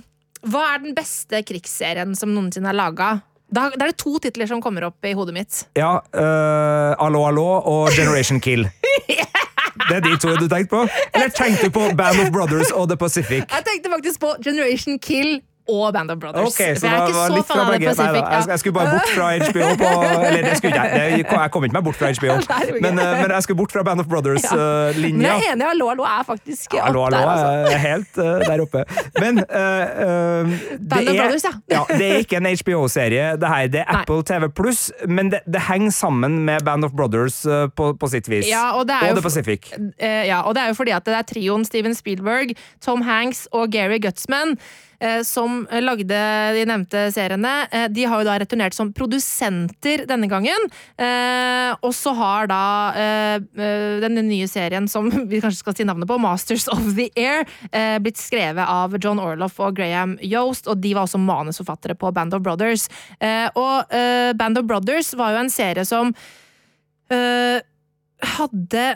Hva er den beste krigsserien som noensinne er laga? Da, da er det to titler som kommer opp i hodet mitt. Ja, eh, Allo Allo og Generation Kill. Det er de to du tenkte på? Eller tenkte du på Band of Brothers og The Pacific? Jeg tenkte faktisk på Generation Kill og Band of Brothers. Okay, så For jeg er ikke så fan av Pacific. da, jeg, skulle bare bort fra HBO på Eller det skulle jeg. Jeg kom ikke meg bort fra HBO, men, eh, men jeg skulle bort fra Band of Brothers-linja. jeg er enig, Hallo, hallo er faktisk Ja, Hallo, opp hallo, der, altså. er helt uh, der oppe. Men uh, eh, det, er, Brothers, ja. ja, det er ikke en HBO-serie, det her. Det er. Apple TV Pluss, men det, det henger sammen med Band of Brothers uh, på, på sitt vis. Ja, og det er jo The Pacific. Eh, ja, og det er jo fordi at det er trioen Steven Spielberg, Tom Hanks og Gary Gutzman eh, som lagde de nevnte seriene. Eh, de har jo da returnert som produsenter denne gangen. Eh, og så har da eh, eh, denne nye serien som vi kanskje skal si navnet på, Masters of the Air, eh, blitt skrevet av John Orloff og Graham Yost, og de var også manusforfattere på Band of Brothers. Eh, og eh, Band of Brothers var jo en serie som eh, hadde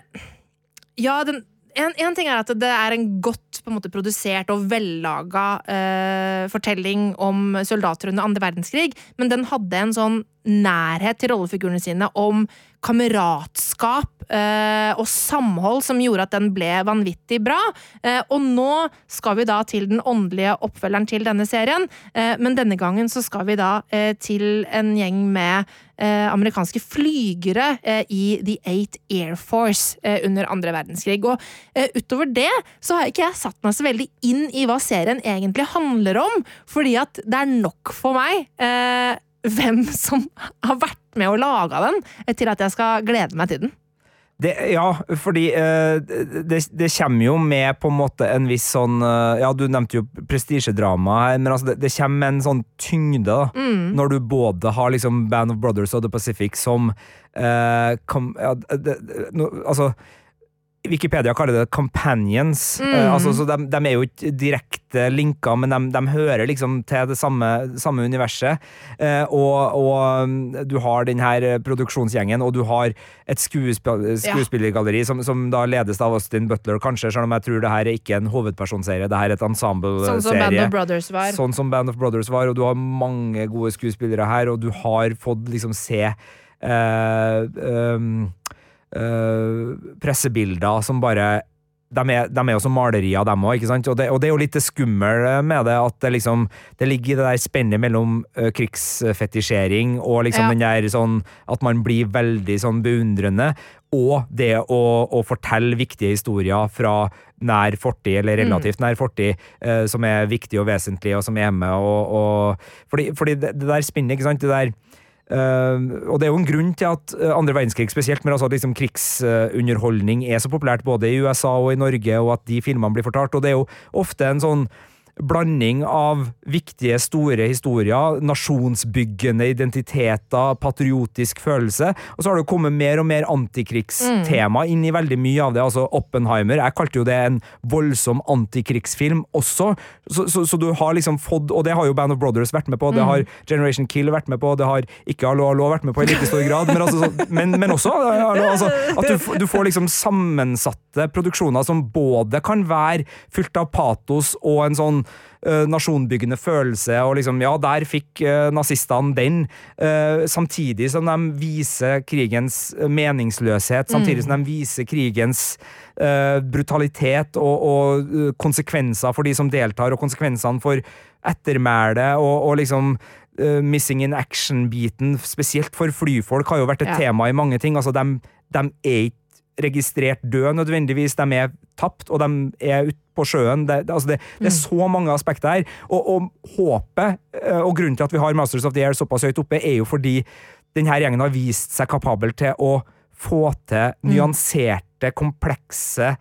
ja, den, en, en ting er at det er en godt på en måte, produsert og vellaga eh, fortelling om soldater under andre verdenskrig, men den hadde en sånn nærhet til rollefigurene sine om kameratskap eh, og samhold som gjorde at den ble vanvittig bra. Eh, og nå skal vi da til den åndelige oppfølgeren til denne serien, eh, men denne gangen så skal vi da til en gjeng med amerikanske flygere i The Eight Air Force under andre verdenskrig. Og utover det så har ikke jeg satt meg så veldig inn i hva serien egentlig handler om, fordi at det er nok for meg hvem som har vært med og laga den, eh, til at jeg skal glede meg til den. Det, ja, fordi uh, det, det kommer jo med på en måte en viss sånn uh, Ja, du nevnte jo prestisjedrama her, men altså det, det kommer med en sånn tyngde da, Mm. når du både har liksom Band of Brothers og The Pacific som uh, kom, ja, Altså Wikipedia kaller det companions. Mm. eh, altså, så de, de er jo ikke direkte linka, men de, de hører liksom til det samme, samme universet. Eh, og, og um, du har den her produksjonsgjengen, og du har et skuespill, skuespillergalleri som, som da ledes av Austin Butler, kanskje, selv om jeg tror det her er ikke en hovedpersonserie, det her er et ensembleserie. Sånn som Band of Brothers var. Sånn som Band of Brothers var, og du har mange gode skuespillere her, og du har fått liksom se eh, um, pressebilder som bare de er, de er jo som malerier, dem òg. Og det, og det er jo litt skummelt med det, at det liksom Det ligger i det der spennet mellom uh, krigsfetisjering og liksom Ja. den der sånn At man blir veldig sånn beundrende, og det å, å fortelle viktige historier fra nær fortid, eller relativt nær fortid, eh, som er viktig og vesentlig, og som er med og, og Fordi, fordi det, det der spinnet, ikke sant, det der Uh, og det er jo en grunn til at uh, andre verdenskrig spesielt, men altså liksom krigsunderholdning er så populært både i USA og i Norge, og at de filmene blir fortalt. Og det er jo ofte en sånn blanding av viktige, store historier, nasjonsbyggende identiteter, patriotisk følelse, og så har det kommet mer og mer antikrigstema inn i veldig mye av det. Altså Oppenheimer, jeg kalte jo det en voldsom antikrigsfilm også, så, så, så du har liksom fått, og det har jo Band of Brothers vært med på, det har Generation Kill vært med på, det har ikke Hallo Hallo vært med på i like stor grad, men, altså, så, men, men også altså, at du, du får liksom sammensatte produksjoner som både kan være fylt av patos og en sånn eh, nasjonbyggende følelse, og liksom, ja, der fikk eh, nazistene den, eh, samtidig som de viser krigens meningsløshet, samtidig som de viser krigens brutalitet og, og konsekvenser for de som deltar, og konsekvensene for ettermælet, og, og liksom missing in action-biten, spesielt for flyfolk, har jo vært et Ja. tema i mange ting. Altså, de, de er ikke registrert døde nødvendigvis, de er tapt, og de er ute på sjøen. Det, altså det, det er så mange aspekter her. Og, og håpet, eh, og grunnen til at vi har Masters of the Air såpass høyt oppe, er jo fordi denne gjengen har vist seg kapabel til å få til nyanserte, komplekse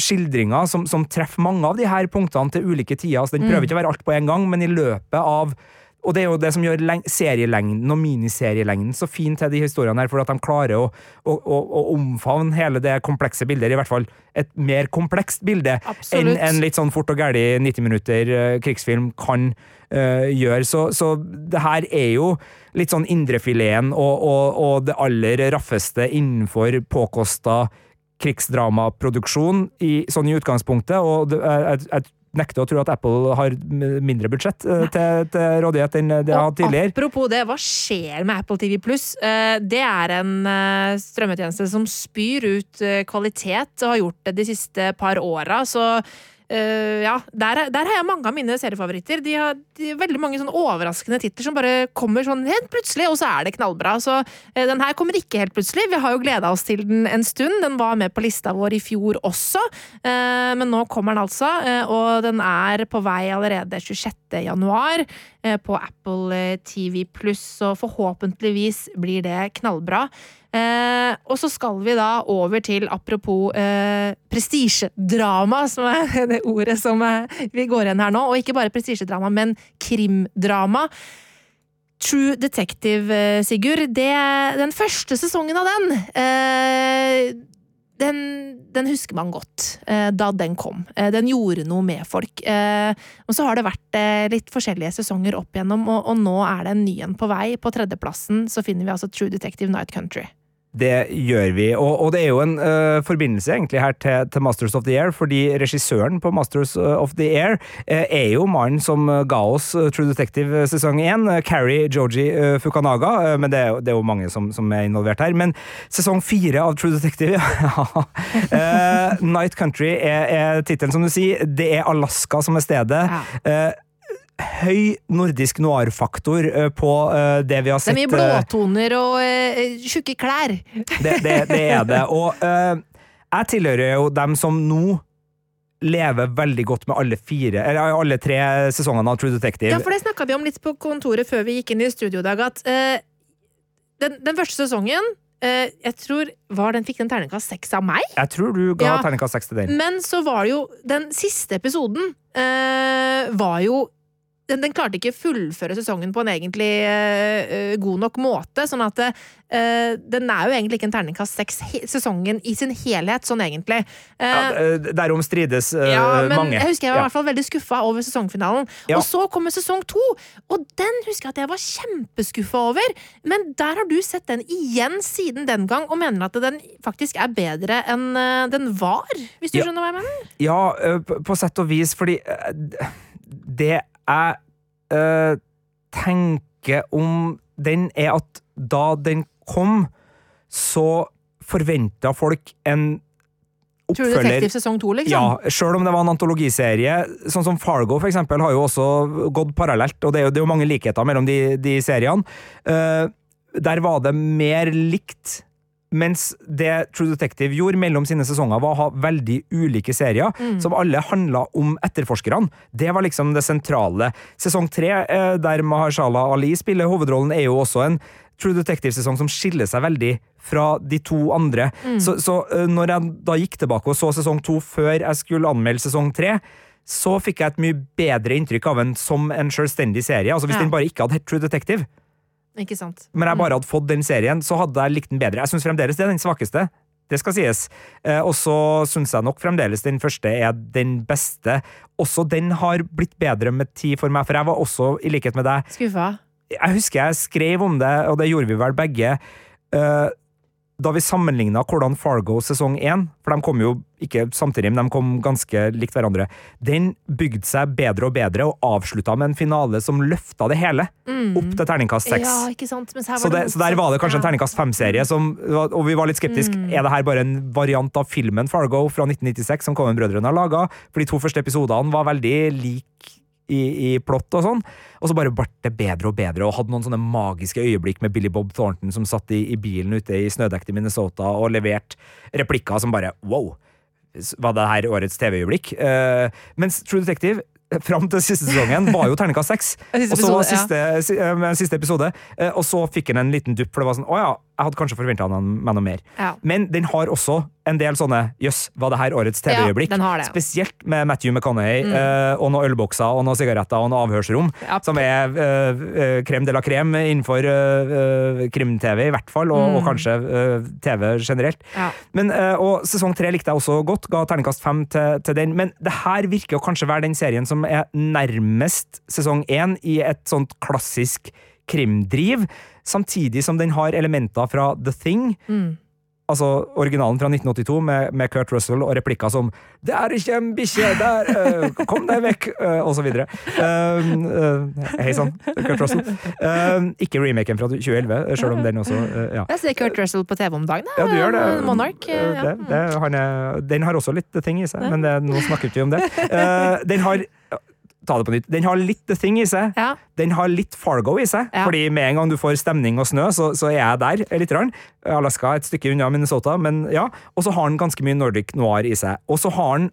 skildringer som, som treffer mange av de her punktene til ulike tider. Altså, den prøver ikke å være alt på en gang, men i løpet av og det er jo det som gjør serielengden og miniserielengden så fin til de historiene her, for at de klarer å, å, å, å omfavne hele det komplekse bildet, i hvert fall et mer komplekst bilde enn en litt sånn fort og gæli 90 minutter eh, krigsfilm kan uh, gjøre. Så, så det her er jo litt sånn indrefileten og, og, og det aller raffeste innenfor påkosta krigsdramaproduksjon i, sånn i utgangspunktet, og det, jeg, jeg, jeg nekter å tro at Apple har mindre budsjett eh, til, til rådighet enn det har hatt tidligere. apropos det, hva skjer med Apple TV Pluss? Det er en eh, strømmetjeneste som spyr ut eh, kvalitet, og har gjort det de siste par åra. Så eh, ja, der, er- der har jeg mange av mine seriefavoritter. De har, de veldig mange sånn overraskende titler som bare kommer sånn helt plutselig, og så er det knallbra. Så uh, den her kommer ikke helt plutselig. Vi har jo gleda oss til den en stund. Den var med på lista vår i fjor også, uh, men nå kommer den altså, og den er på vei allerede 26. januar på Apple eh, TV Pluss, så forhåpentligvis blir det knallbra. Eh, og så skal vi da over til, apropos eh, prestisjedrama, som er det ordet som eh, vi går igjen her nå. Og ikke bare prestisjedrama, men krimdrama. True Detective, eh, Sigurd. Det, den første sesongen av den, eh, den den husker man godt eh, da den kom. Eh, den gjorde noe med folk. Eh, og så har det vært litt forskjellige sesonger opp igjennom, og, og nå er det en ny en på vei. På tredjeplassen så finner vi altså True Detective Night Country. Det gjør vi, og, og det er jo en uh, forbindelse egentlig her til, til Masters of the Air, fordi regissøren på Masters eh, of the Air uh, er jo mannen som ga oss True Detective sesong 1, uh, Carrie Joji Fukanaga, men det er, det er jo mange som, som er involvert her. Men sesong 4 av True Detective, ja. Night Country er, er tittelen, som du sier. Det er Alaska som er stedet. Ja. Høy nordisk noir-faktor eh, på eh, det vi har Det sett. er mye eh, blåtoner og uh, tjukke klær. det, det, det er det. Og uh, jeg tilhører jo dem som nå lever veldig godt med alle fire Eller alle tre sesongene av True Detective. Ja, for det snakka vi om litt på kontoret før vi gikk inn i studio i dag, at uh, den, den første sesongen Uh, Jeg tror var den fikk den terningkast seks av meg. Jeg tror du ga Ja. terningkast seks til den. Men så var det jo Den siste episoden uh, var jo den, den klarte ikke fullføre sesongen på en egentlig eh, god nok måte. Sånn at uh, den er jo egentlig ikke en terningkast seks-sesongen i sin helhet, sånn egentlig. Uh, Ja, derom strides ja, men mange. jeg husker jeg var i Ja. hvert fall veldig skuffa over sesongfinalen. Ja. Og så kommer sesong to, og den husker jeg at jeg var kjempeskuffa over. Men der har du sett den igjen siden den gang, og mener at den faktisk er bedre enn den var. Hvis du skjønner hva jeg mener? Ja, på sett og vis, fordi det jeg eh, tenker om den, er at da den kom, så forventa folk en oppfølger Detektiv sesong to, liksom? Ja, sjøl om det var en antologiserie. Sånn som Fargo, for eksempel, har jo også gått parallelt, og det er jo, det er jo mange likheter mellom de, de seriene. Uh, der var det mer likt. Mens det True Detective gjorde mellom sine sesonger, var å ha veldig ulike serier, som alle handla om etterforskerne. Det var liksom det sentrale. Sesong tre, eh, der Mahershala Ali spiller hovedrollen, er jo også en True Detective-sesong som skiller seg veldig fra de to andre. Så, så eh, når jeg da gikk tilbake og så sesong to før jeg skulle anmelde sesong tre, så fikk jeg et mye bedre inntrykk av den som en selvstendig serie. Altså Hvis Ja. den bare ikke hadde hett True Detective, Ikke sant? men jeg bare hadde fått den serien, så hadde jeg likt den bedre. Jeg syns fremdeles det er den svakeste. Det skal sies. Eh, og så syns jeg nok fremdeles den første er den beste. Også den har blitt bedre med tid for meg, for jeg var også, i likhet med deg, Skuffa? jeg husker jeg skrev om det, og det gjorde vi vel begge, eh, da vi sammenligna hvordan Fargo sesong 1, for de kom jo ikke samtidig, men de kom ganske likt hverandre, den bygde seg bedre og bedre, og avslutta med en finale som løfta det hele opp til terningkast 6. Ja, ikke sant? Så, det, så der var det kanskje en terningkast fem-serie, og vi var litt skeptiske. Er det her bare en variant av filmen Fargo fra 1996 som Coven-brødrene har laga? For de to første episodene var veldig lik i, i plott og sånn. Og så bare ble det bedre og bedre, og hadde noen sånne magiske øyeblikk med Billy Bob Thornton som satt i, i bilen ute i snødekte Minnesota og leverte replikker som bare wow! Var det her årets TV-øyeblikk? Uh, mens True Detective Fram til siste sesongen var jo terningkast seks. Og så siste, si- eh, siste episode. eh, Og så fikk den en liten dupp, for det var sånn Å ja, jeg hadde kanskje forventa meg noe mer. Ja. Men den har også en del sånne Jøss, var det her årets TV-øyeblikk? Ja. Spesielt med Matthew McConaughey uh, og noen ølbokser og noen sigaretter og noen avhørsrom, Ja. som er uh, krem de la krem innenfor uh, eh, krim-TV, i hvert fall, og, og kanskje uh, TV generelt. Ja. Men, eh, og sesong tre likte jeg også godt, ga terningkast fem til, til den. Men det her virker å kanskje være den serien som er nærmest sesong én i et sånt klassisk krimdriv, samtidig som den har elementer fra The Thing. Altså originalen fra 1982 med, med Kurt Russell og replikker som 'Det er ikke en bikkje der! eh, kom deg vekk!' eh, og så videre. Uh, uh, Hei sann, Kurt Russell. Uh, ikke remaken fra 2011, selv om den også eh, ja. Jeg ser Kurt Russell på TV om dagen. da. Ja, du gjør det. Monarch. Eh, eh, ja. Det, det, han er, den har også litt ting i seg, men det, nå snakker vi ikke om det. Eh, den har Ta det på nytt. Den har litt The Thing i seg. Ja. Den har litt Fargo i seg. Ja. Fordi med en gang du får stemning og snø, så, så er jeg der. eh, litt. rann. Alaska et stykke unna Minnesota, men ja. Og så har den ganske mye Nordic noir i seg. Og så har den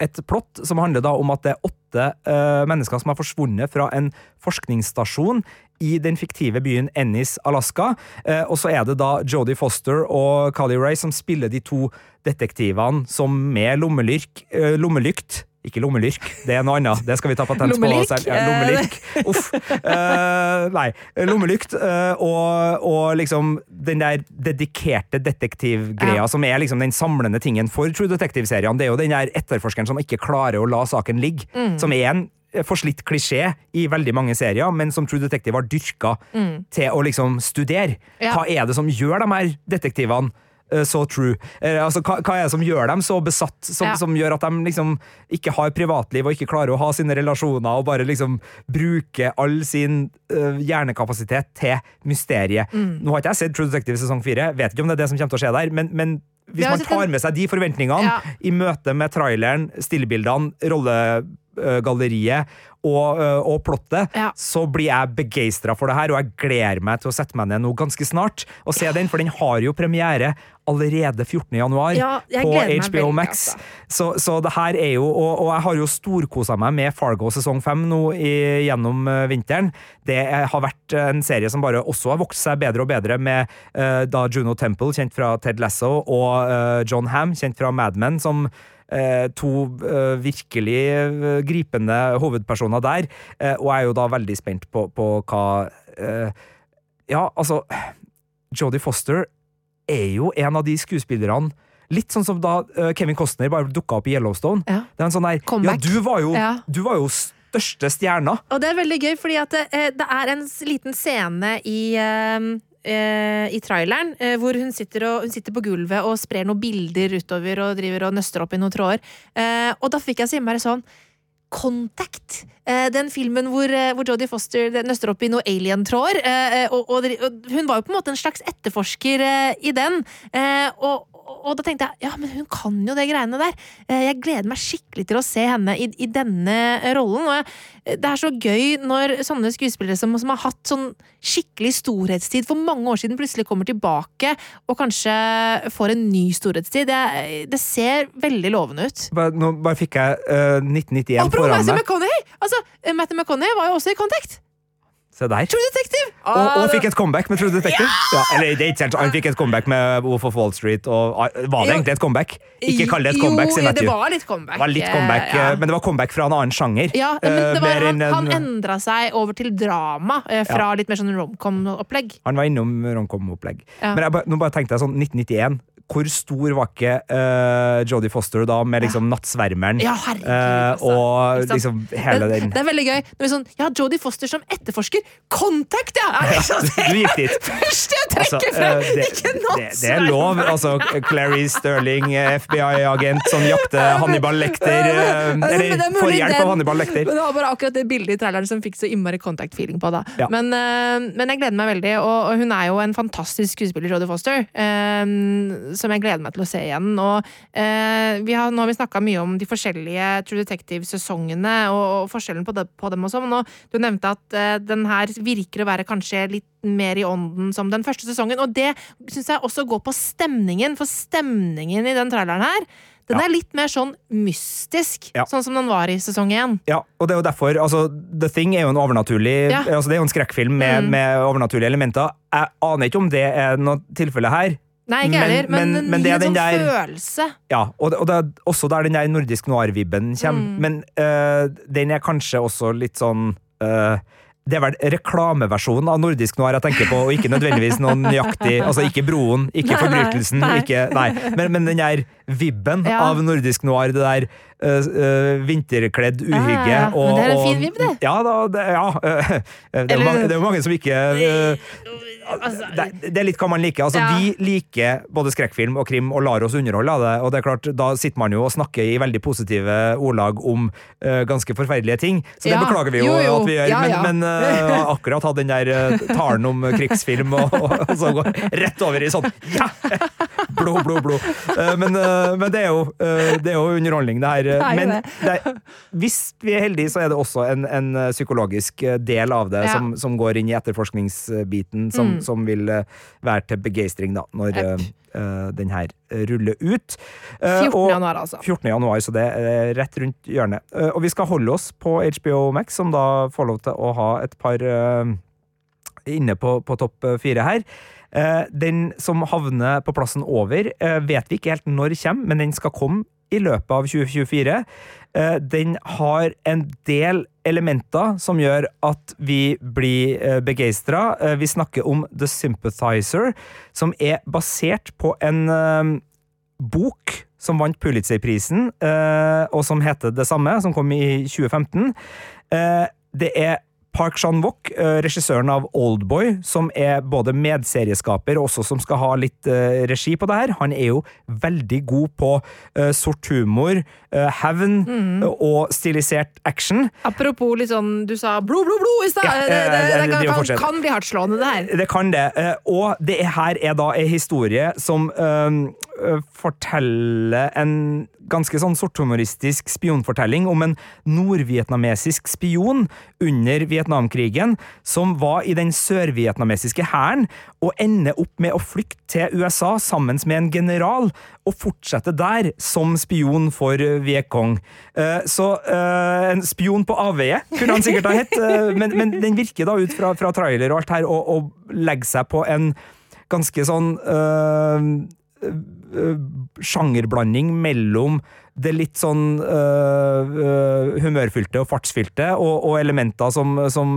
et plott som handler da om at det er åtte uh, mennesker som har forsvunnet fra en forskningsstasjon i den fiktive byen Ennis, Alaska. Uh, og så er det da Jodie Foster og Carly Ray som spiller de to detektivene som med lommelyrk, uh, lommelykt ikke lommelyrk, det er noe annet. Det skal vi ta patent på. Selv. Ja, lommelyrk. Uff. Uh, nei. Lommelykt uh, og, og liksom den der dedikerte detektivgreia Ja. som er liksom den samlende tingen for True Detective-seriene. Det er jo den der etterforskeren som ikke klarer å la saken ligge. Mm. Som er en forslitt klisjé i veldig mange serier, men som True Detective har dyrka til å liksom studere. Mm. Ja. Hva er det som gjør de her detektivene eh, så true? Eh, altså, hva, hva er det som gjør dem så besatt, som, Ja. som gjør at de liksom ikke har privatliv og ikke klarer å ha sine relasjoner og bare liksom bruker all sin uh, hjernekapasitet til mysteriet? Mm. Nå har ikke jeg sett True Detective sesong fire, vet ikke om det er det som kommer til å skje der, men, men hvis man tar med seg de forventningene Ja. i møte med traileren, stillebildene, rollegalleriet og, og plottet, Ja. så blir jeg begeistra for det her, og jeg gleder meg til å sette meg ned nå ganske snart og se den, for den har jo premiere allerede 14. januar Ja, på HBO Max. altså. Så, så det her er jo og, og jeg har jo storkosa meg med Fargo sesong 5 nå i, gjennom uh, vinteren. Det har vært en serie som bare også har vokst seg bedre og bedre, med uh, da Juno Temple, kjent fra Ted Lasso, og uh, John Ham, kjent fra Mad Men, som to øh, virkelig øh, gripende hovedpersoner der. Eh, og jeg er jo da veldig spent på, på hva eh, Ja, altså Jodie Foster er jo en av de skuespillerne Litt sånn som da eh, Kevin Costner bare dukka opp i Yellowstone. Ja. Det er en sånn der, ja, du var jo, Ja. du var jo største stjerna. Og det er veldig gøy, fordi at det, eh, det er en liten scene i eh, eh, i traileren, eh, hvor hun sitter, og, hun sitter på gulvet og sprer noen bilder utover og driver og nøster opp i noen tråder. Eh, og da fikk jeg så innmari sånn Contact! Eh, den filmen hvor, eh, hvor Jodie Foster nøster opp i noen alien-tråder. Eh, og, og, hun var jo på en måte en slags etterforsker i den. Og, og da tenkte jeg ja, men hun kan jo det greiene der. Eh, jeg gleder meg skikkelig til å se henne i, i denne rollen. Og jeg, det er så gøy når sånne skuespillere som, som har hatt sånn skikkelig storhetstid for mange år siden, plutselig kommer tilbake og kanskje får en ny storhetstid. Det, det ser veldig lovende ut. Bare, nå bare fikk jeg uh, 1991 Apropos foran Matthew McConney! Altså, eh, Matthew McConaughey var jo også i Contact! Se der. True Detective! Og, og fikk et comeback med True Detective. Ja, eller det er ikke sant, Han fikk et comeback med Wolf of Wall Street. Og, ah, var det egentlig et comeback? Ikke kall det et comeback, Jo, det var litt comeback. Det var litt comeback, eh, ja. eh, Men det var comeback fra en annen sjanger. Ja, men det Eh, var, han, han endra seg over til drama, eh, fra litt mer sånn romcom-opplegg. Han var innom romcom-opplegg. Ja. Men jeg, nå bare tenkte jeg sånn 1991. Hvor stor var ikke uh, Jodie Foster da, med liksom Nattsvermeren? Ja, herregud, eh, altså. og liksom hele den det er veldig gøy. Det er sånn, ja, Jodie Foster som etterforsker! Contact, ja! Du gikk dit. første jeg trekker Altså, frem! eh, det, ikke det, det er lov. Altså, Clary Sterling, FBI-agent, som jakter Hannibal Lekter Altså, det Eller er får hjelp av Hannibal Lekter. Men det var bare akkurat det bildet i traileren som fikk så innmari contact-feeling på. Ja. men, uh, men jeg gleder meg veldig, og, og hun er jo en fantastisk skuespiller, Jodie Foster, eh, som jeg gleder meg til å se igjen. Og, eh, vi har, nå har vi snakka mye om de forskjellige True Detective-sesongene og, og forskjellen på, det, på dem og sånn. Du nevnte at eh, den her virker å være kanskje litt mer i ånden som den første sesongen. Og det syns jeg også går på stemningen, for stemningen i den traileren her den Ja. er litt mer sånn mystisk, Ja. sånn som den var i sesong én. Ja, og det er jo derfor altså, The Thing er jo en overnaturlig Ja. altså, Det er jo en skrekkfilm med, Mm. med overnaturlige elementer. Jeg aner ikke om det er noe tilfelle her. Nei, ikke heller, men, men- men, det er en den sånn der- følelse. Ja, og og det er også der den der nordisk noir-vibben kommer. Mm. Men uh, den er kanskje også litt sånn uh, det er vel reklameversjonen av nordisk noir jeg tenker på, og ikke nødvendigvis noen nøyaktig Altså ikke Broen, ikke nei, Forbrytelsen, nei. ikke Nei. Men, men den der vibben Ja. av nordisk noir, det der uh, uh, vinterkledd uhygge Ja, ja, ja. Men det er en og- fin vibb, det. Ja da, det, ja. det, er mange, det er mange som ikke øh, Altså, det, det er litt hva man liker. Altså. Vi liker både skrekkfilm og krim og lar oss underholde av det. Og det er klart, Da sitter man jo og snakker i veldig positive ordlag om eh, ganske forferdelige ting. Så det beklager vi jo, Jo, jo. at vi gjør. Men men eh, akkurat hatt den der talen om krigsfilm, og, og så går rett over i sånn ja! Blod, blod, blod. Eh, men, eh, men det, er jo, eh, det er jo underholdning, det her. Er Men det. er, hvis vi er heldige, så er det også en, en eh, psykologisk eh, del av det Ja. som, som går inn i etterforskningsbiten, som, Mm. som vil eh, være til begeistring da, når Yep. eh, eh, den her eh, ruller ut. Uh, 14. januar, altså. 14. januar, så det er rett rundt hjørnet. Uh, og vi skal holde oss på HBO Max, som da får lov til å ha et par eh, inne på, på topp eh, fire her. Eh, den som havner på plassen over, eh, vet vi ikke helt når kommer, men den skal komme i løpet av 2024. Eh, den har en del elementer som gjør at vi blir begeistra. Vi snakker om The Sympathizer, som er basert på en bok som vant Pulitzer-prisen, og som heter det samme, som kom i 2015. Eh, det er Park Chan-wook, eh, regissøren av Oldboy, som er både medserieskaper og også som skal ha litt eh, regi på det her. Han er jo veldig god på eh, sort humor, hevn Mm. og stilisert action. Apropos litt sånn, du sa blod, blod, blod i stad. Ja, det, det, det, det kan, kan, kan bli hardtslående, det her. Det kan det. Og det er- her er da en historie som øh, forteller en ganske sånn sorthumoristisk spionfortelling om en nordvietnamesisk spion under Vietnamkrigen som var i den sørvietnamesiske hæren og ender opp med å flykte til USA sammen med en general og fortsette der som spion for Vietcong. Eh, Så eh, en spion på avveie kunne han sikkert ha hett, eh, men, men den virker da ut fra, fra trailer og alt her og, og legger seg på en ganske sånn sjangerblanding mellom det litt sånn øh, humørfylte og fartsfylte, og, og elementer som, som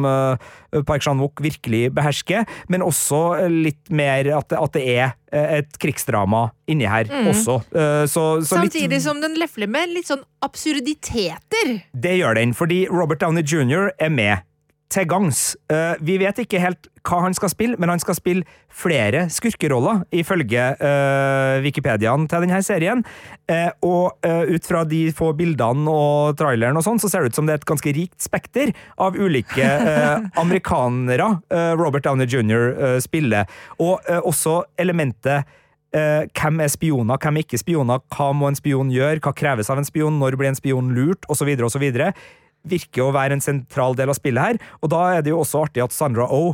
Park Chan-wook virkelig behersker, men også litt mer at, at det er et krigsdrama inni her også. Øh, så, så litt- Samtidig som den lefler med litt sånn absurditeter. Det gjør den, fordi Robert Downey jr. er med til gangs. Uh, vi vet ikke helt hva han skal spille, men han skal spille flere skurkeroller, ifølge uh, Wikipediaen til denne serien. Uh, og ut fra de få bildene og traileren og sånn, så ser det ut som det er et ganske rikt spekter av ulike amerikanere Robert Downey jr. spiller. Og også elementet Uh, hvem er spioner, hvem er ikke spioner, hva må en spion gjøre, hva kreves av en spion, når blir en spion lurt, osv., osv. Virker å være en sentral del av spillet her, og da er det jo også artig at Sandra Oh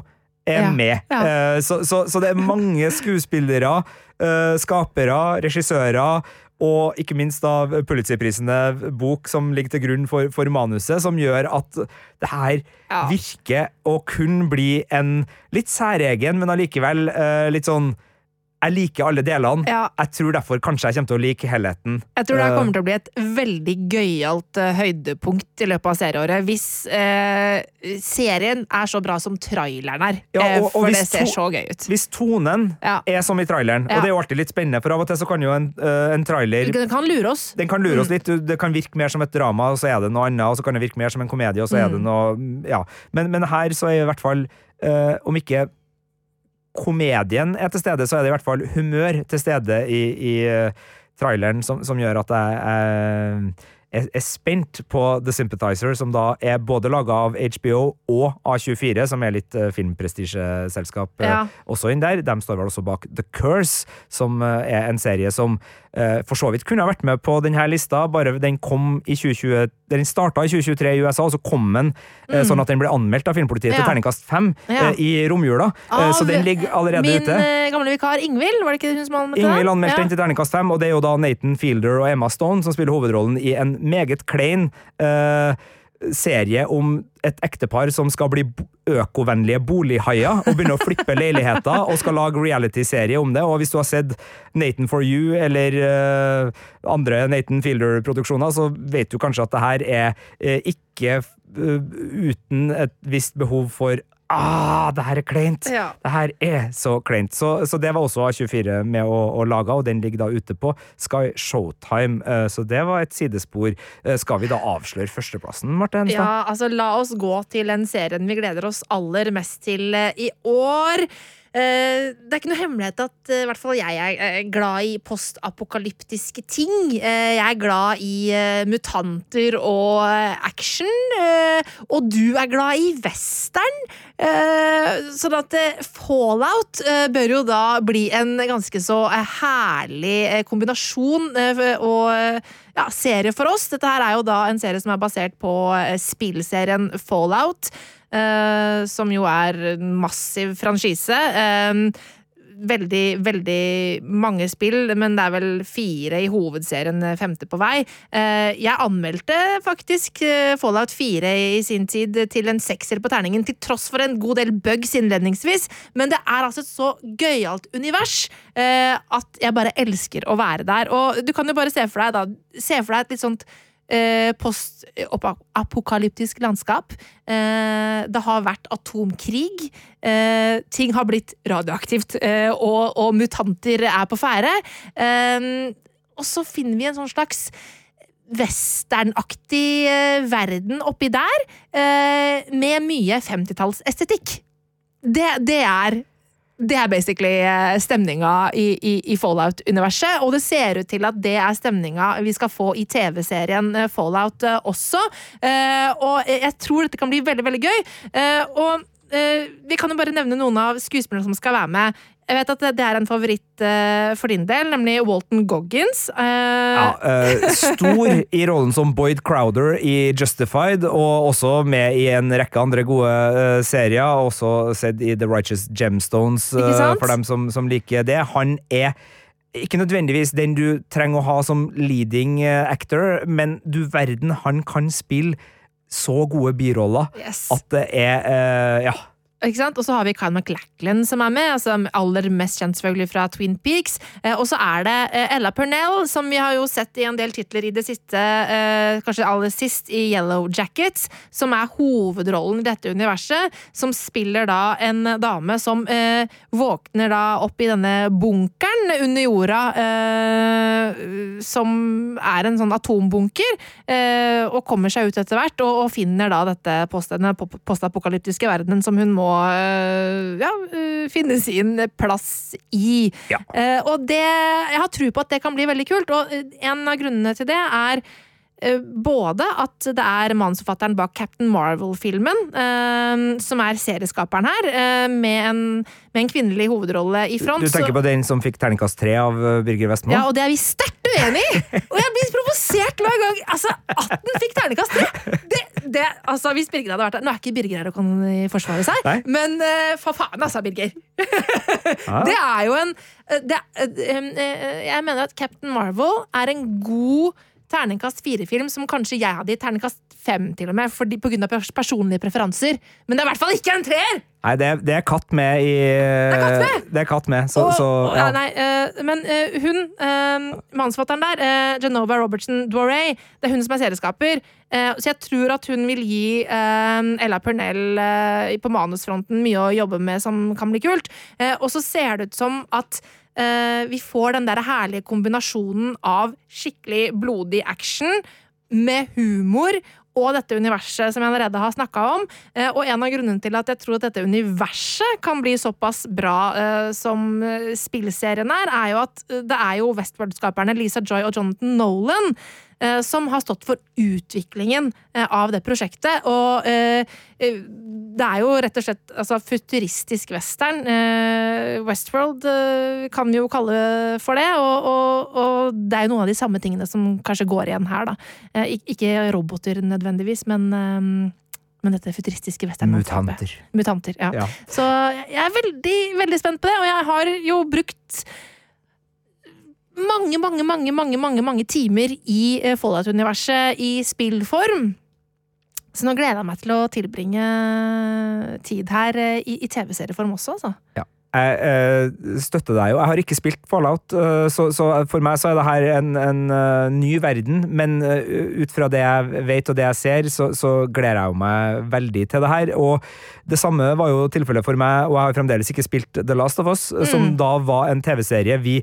er Ja, med. ja. Uh, så, så, så det er mange skuespillere, uh, skapere, regissører, og ikke minst da Pulitzerprisene, bok som ligger til grunn for, for manuset, som gjør at det her Ja. virker å kun bli en litt særegen, men allikevel uh, litt sånn jeg liker alle delene. Ja. Jeg tror derfor kanskje jeg kommer til å like helheten. Jeg tror det her Eh, kommer til å bli et veldig gøyalt eh, høydepunkt i løpet av serieåret. Hvis eh, serien er så bra som traileren er. Ja, eh, og- og for det ser så gøy ut. Hvis tonen Ja. er som i traileren, og det er jo alltid litt spennende, for av og til så kan jo en, eh, en trailer Den kan lure oss. den kan lure Mm. oss litt. Det kan virke mer som et drama, og så er det noe annet. Og så kan det virke mer som en komedie, og så er Mm. det noe Ja. Men, men her så er i hvert fall, eh, om ikke komedien er til stede, så er det i hvert fall humør til stede i, i eh, traileren som, som gjør at jeg, jeg er, er spent på The Sympathizer, som da er både laga av HBO og A24, som er litt uh, filmprestisjeselskap uh, Ja. også inn der. De står vel også bak The Curse, som uh, er en serie som for så vidt kunne ha vært med på denne lista, bare den kom i 2020 Den starta i 2023 i USA, og så kom den mm. sånn at den ble anmeldt av Filmpolitiet. Ja. til terningkast fem Ja. i romjula. Av så den ligger allerede Min ute. Min gamle vikar Ingvild, var det ikke hun som anmeldte den? Ingvild anmeldte Ja. den til terningkast fem, og det er jo da Nathan Fielder og Emma Stone som spiller hovedrollen i en meget klein uh, serie om et ektepar som skal bli økovennlige bolighaier og begynne å flippe leiligheter og skal lage reality-serie om det. Og hvis du har sett Nathan for you eller uh, andre Nathan Fielder-produksjoner, så vet du kanskje at det her er uh, ikke uh, uten et visst behov for Ah, det her er kleint! Ja. Det her er så kleint. Så, så det var også A24 med å, å lage, og den ligger da ute på Sky Showtime. Eh, Så det var et sidespor. Eh, Skal vi da avsløre førsteplassen, Marte Henstad? Ja, altså la oss gå til den serien vi gleder oss aller mest til eh, i år. Eh, det er ikke noe hemmelighet at eh, i hvert fall jeg er eh, glad i postapokalyptiske ting. Jeg er glad i mutanter og action. og du er glad i western. Sånn at Fallout bør jo da bli en ganske så herlig kombinasjon og ja, serie for oss. Dette her er jo da en serie som er basert på spillserien Fallout. Eh, som jo er massiv franchise. Eh, veldig, veldig mange spill, men det er vel fire i hovedserien, eh, femte på vei. Jeg anmeldte faktisk Fallout 4 i sin tid til en sekser på terningen, til tross for en god del bugs innledningsvis. Men det er altså et så gøyalt univers at jeg bare elsker å være der. Og du kan jo bare se for deg, da, se for deg et litt sånt eh, post-apokalyptisk landskap. Eh, det har vært atomkrig. Eh, ting har blitt radioaktivt, og, og mutanter er på ferde. Og så finner vi en sånn slags westernaktig verden oppi der, med mye 50-tallsestetikk. Det, det er det er basically eh, stemninga i, i, i Fallout-universet, og det ser ut til at det er stemninga vi skal få i TV-serien eh, Fallout eh, også. Og jeg tror dette kan bli veldig, veldig gøy. Og vi kan jo bare nevne noen av skuespillerne som skal være med. Jeg vet at det, er en favoritt eh, for din del, nemlig Walton Goggins. Eh, Ja, eh, stor i rollen som Boyd Crowder i Justified, og også med i en rekke andre gode serier. Også sett i The Righteous Gemstones, for dem som, som liker det. Han er ikke nødvendigvis den du trenger å ha som leading actor, men du verden, han kan spille så gode biroller Yes. at det er eh, Ja. Og så har vi Kyle McLachlan som er med, altså aller mest kjent selvfølgelig fra Twin Peaks. Eh, og så er det eh, Ella Purnell, som vi har jo sett i en del titler i det siste, eh, kanskje aller sist i Yellow Jackets, som er hovedrollen i dette universet. Som spiller da en dame som eh, våkner da opp i denne bunkeren under jorda, eh, som er en sånn atombunker, eh, og kommer seg ut etter hvert, og, og finner da dette post, postapokalyptiske verdenen som hun må eh, ja, eh, finne sin plass i. Ja. Eh, og det Jeg har tro på at det kan bli veldig kult, og en av grunnene til det er både at det er manusforfatteren bak Captain Marvel-filmen, eh, som er serieskaperen her, eh, med en, med en kvinnelig hovedrolle i front. Du tenker på den som fikk terningkast tre av eh, Birger Vestmo? ja, og det er vi sterkt uenig i! Og jeg blir provosert hver gang. Altså, 18 fikk terningkast 3! Det, det, altså, hvis Birger hadde vært her Nå er ikke Birger her og kan eh, forsvare seg, Nei. men eh, for faen, altså, Birger. Ah. Det er jo en eh, det, eh, eh, Jeg mener at Captain Marvel er en god terningkast fire-film som kanskje jeg hadde gitt terningkast fem, til og med, fordi, på grunn av personlige preferanser. Men det er i hvert fall ikke en treer! Nei, det er, det er katt med i er katt med? Det er katt med, så, Og- så ja, nei, uh, men uh, hun, uh, mannsfatteren der, uh, Genova Robertson Dworay, det er hun som er serieskaper. eh, så jeg tror at hun vil gi eh, Ella Purnell eh, på manusfronten mye å jobbe med som kan bli kult. Eh, og så ser det ut som at eh, vi får den der herlige kombinasjonen av skikkelig blodig action med humor og dette universet som jeg allerede har snakka om. Eh, og en av grunnene til at jeg tror at dette universet kan bli såpass bra eh, som eh, spillserien er, er jo at eh, det er jo Westworld-skaperne Lisa Joy og Jonathan Nolan eh, som har stått for utviklingen eh, av det prosjektet. Og eh, eh, det er jo rett og slett altså, futuristisk western. Eh, Westworld eh, kan vi jo kalle for det, og, og, og det er jo noen av de samme tingene som kanskje går igjen her, da. Eh, ikke roboter nødvendigvis, men eh, men dette futuristiske westernlandskapet. Mutanter. Mutanter, ja. Ja. Så jeg er veldig, veldig spent på det, og jeg har jo brukt mange, mange, mange, mange, mange, mange timer i eh, Fallout-universet i spillform. Så nå gleder jeg meg til å tilbringe tid her eh, i, i TV-serieform også, altså. Jeg eh, støtter deg jo. Jeg har ikke spilt Fallout, så, så for meg så er det her en, en ny verden. Men ut fra det jeg vet og det jeg ser, så, så gleder jeg meg veldig til det her. Og det samme var jo tilfellet for meg, og jeg har fremdeles ikke spilt The Last of Us, som da var en TV-serie vi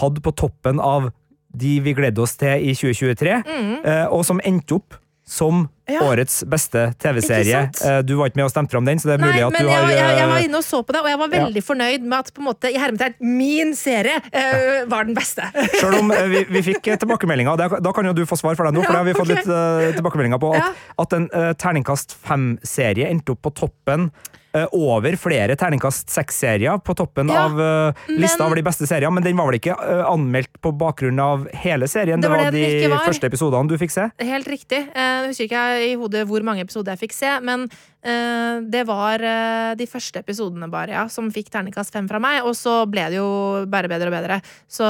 hadde på toppen av de vi gledde oss til i 2023, mm. og som endte opp som Ja. årets beste TV-serie. Eh, Du var ikke med og stemte fram den, så det er Nei, mulig at du har jeg, jeg, jeg var eh, inne og så på det, og jeg var veldig fornøyd med at på en måte, i hermetegn min serie uh, var den beste. Selv om eh, vi, vi fikk eh, tilbakemeldinger, det- da kan jo du få svar for deg nå, for det har vi fått Ja, litt uh, tilbakemeldinger på, at, Ja. at en uh, terningkast fem-serie endte opp på toppen eh, over flere terningkast seks-serier på toppen Ja, av uh, lista over de beste seriene, men den var vel ikke uh, anmeldt på bakgrunn av hele serien? Det var det var de var. første episodene du fikk se? Helt riktig. Nå husker ikke jeg i hodet hvor mange episoder jeg fikk se, men eh, det var eh, de første episodene bare, ja, som fikk terningkast fem fra meg, og så ble det jo bare bedre og bedre. Så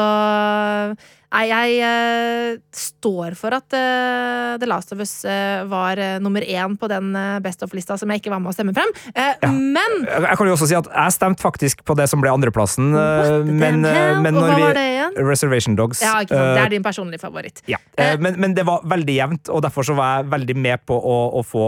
Nei, jeg eh, står for at eh, The Last of Us eh, var eh, nummer én på den eh, Best of-lista som jeg ikke var med å stemme frem. Ja. Men Jeg kan jo også si at jeg stemte faktisk på det som ble andreplassen, eh, men, eh, men når vi var det igjen? Reservation Dogs. ja, ikke sant? eh, Det er din personlige favoritt. Ja, eh, men, men det var veldig jevnt, og derfor så var jeg veldig med på å, å få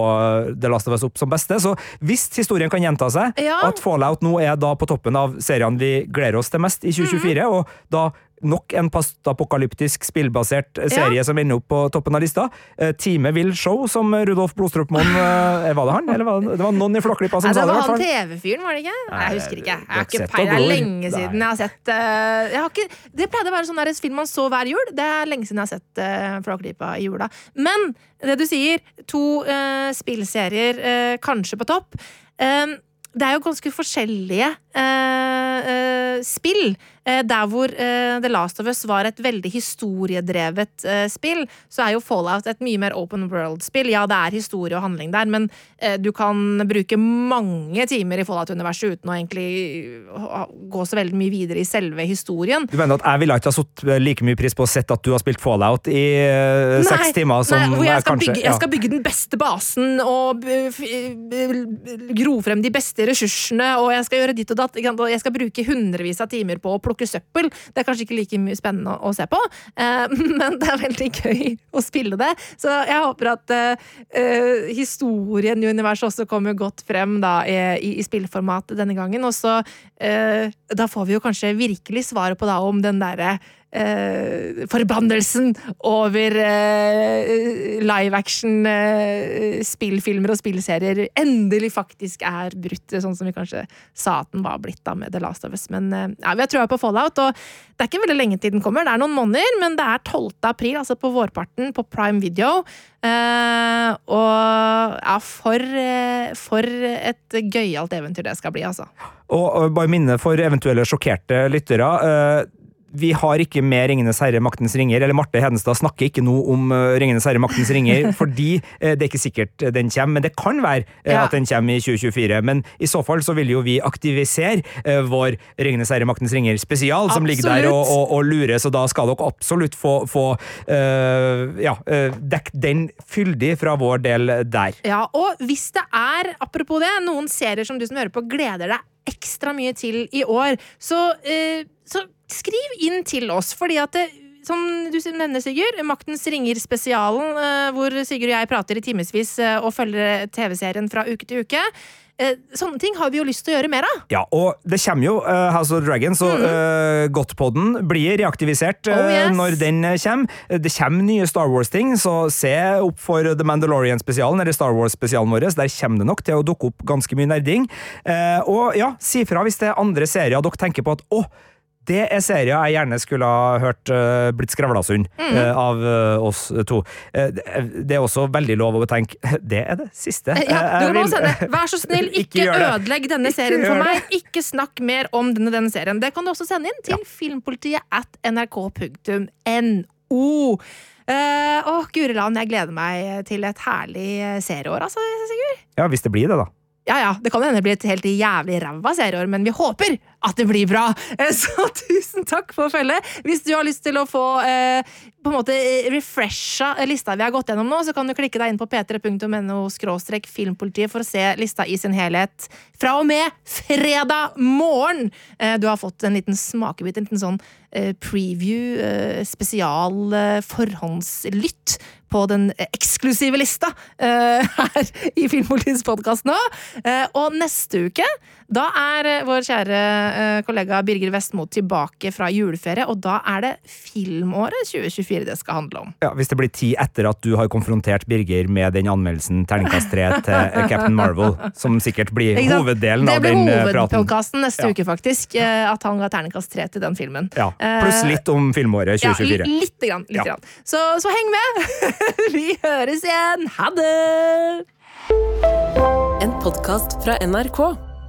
The Last of Us opp som beste. Så hvis historien kan gjenta seg, Ja. at Fallout nå er da på toppen av seriene vi gleder oss til mest i 2024, Mhm. og da nok en postapokalyptisk spillbasert serie serie som ender opp på toppen av lista. Eh, Time Will Show, som Rudolf Blodstrup Moen eh, Var det han, eller var det, det var noen i Flåklypa som Nei, sa det det? var han. TV-fyren, var det ikke? Nei, jeg husker ikke. Jeg har ikke peil. Det er lenge siden jeg har sett eh, jeg har ikke, Det pleide å være sånn der film man så hver jul. Det er lenge siden jeg har sett uh, Flåklypa i jula. Men det du sier, to uh, spillserier uh, kanskje på topp. Eh, det er jo ganske forskjellige uh, eh, spill. Eh, der hvor eh, The Last of Us var et veldig historiedrevet eh, spill, så er jo Fallout et mye mer open world-spill. Ja, det er historie og handling der, men du kan bruke mange timer i Fallout-universet uten å egentlig gå så veldig mye videre i selve historien. Du mener at jeg ville ikke ha satt like mye pris på å sett at du har spilt Fallout i nei, seks timer, som nei, hvor jeg skal, kanskje bygge, jeg skal bygge den beste basen og gro frem de beste ressursene, og jeg skal gjøre ditt og datt. Jeg skal bruke hundrevis av timer på å plukke søppel. Det er kanskje ikke like mye spennende å, å se på, eh, men det er veldig gøy å spille det. Så jeg håper at eh, eh, historien i universet også kommer godt frem da, i, i spillformat denne gangen. Og så eh, da får vi jo kanskje virkelig svaret på da om den derre eh, forbannelsen over eh, live action eh, spillfilmer og spillserier endelig faktisk er brutt, sånn som vi kanskje sa at den var blitt da med The Last of Us. Men eh, ja, vi har trua på Fallout, og det er ikke veldig lenge til den kommer. Det er noen måneder, men det er 12. april, altså på vårparten, på Prime Video. Eh, og ja, for, eh, for et gøyalt eventyr det skal bli, altså. Og, og bare minne for eventuelle sjokkerte lyttere. eh, vi har ikke med Ringenes herre, Maktens ringer, eller Marte Hedenstad snakker ikke noe om eh, Ringenes herre, Maktens ringer, fordi eh, det er ikke sikkert den kommer, men det kan være eh, Ja. at den kommer i 2024. Men i så fall så vil jo vi aktivisere eh, vår Ringenes herre, Maktens ringer spesial, som ligger der og, og, og lurer, så da skal dere absolutt få, få uh, ja, uh, dekk den fyldig fra vår del der. Ja, og hvis det er, apropos det, noen serier som du som hører på gleder deg ekstra mye til i år, så, uh, så skriv inn til oss, fordi at det, som du nevner, Sigurd, Maktens ringer-spesialen, eh, hvor Sigurd og jeg prater i timevis eh, og følger TV-serien fra uke til uke. Eh, sånne ting har vi jo lyst til å gjøre mer av. Ja, og det kommer jo uh, House of Dragons, og uh, Godtpodden blir reaktivisert Mm. Oh, yes. når den kommer. Det kommer nye Star Wars-ting, så se opp for The Mandalorian-spesialen, eller Star Wars-spesialen vår. Der kommer det nok til å dukke opp ganske mye nerding. Uh, og ja, si fra hvis det er andre serier dere tenker på at å, det er serier jeg gjerne skulle ha hørt uh, blitt skravlasund Mm. uh, av uh, oss to. Det er- også veldig lov å tenke Det er det siste. Ja, du kan vil- sende. Vær så snill, Ikke ikke, ødelegg denne Ikke serien for meg. meg. Ikke snakk mer om denne, denne serien. Det kan du også sende inn til filmpolitiet at nrk.no. Uh, Åh, Guri land, jeg gleder meg til et herlig serieår, altså, Sigurd. Ja, hvis det blir det, da. Ja ja, det kan hende det blir et helt jævlig ræva serieår, men vi håper at det blir bra. Eh, Så tusen takk for følget. Hvis du har lyst til å få eh, på en måte refresha lista vi har gått gjennom nå, så kan du klikke deg inn på p3.no skråstrek filmpolitiet for å se lista i sin helhet fra og med fredag morgen. Eh, Du har fått en liten smakebit, en liten sånn eh, preview, eh, spesial eh, forhåndslytt på den eksklusive lista eh, her i Filmpolitiets podkast nå. Eh, og neste uke, da er eh, vår kjære eh, kollega Birger Vestmo tilbake fra juleferie, og da er det filmåret 2024 det skal handle om. Ja, Hvis det blir tid etter at du har konfrontert Birger med den anmeldelsen terningkast 3 til eh, Captain Marvel, som sikkert blir hoveddelen av den praten. Det blir hovedpodkasten neste Ja. uke, faktisk. eh, At han ga terningkast tre til den filmen. Ja, Pluss Eh, litt om filmåret 2024. Ja, lite grann. Litt Ja. grann. Så, så heng med! Vi høres igjen! Ha det! En podkast fra NRK.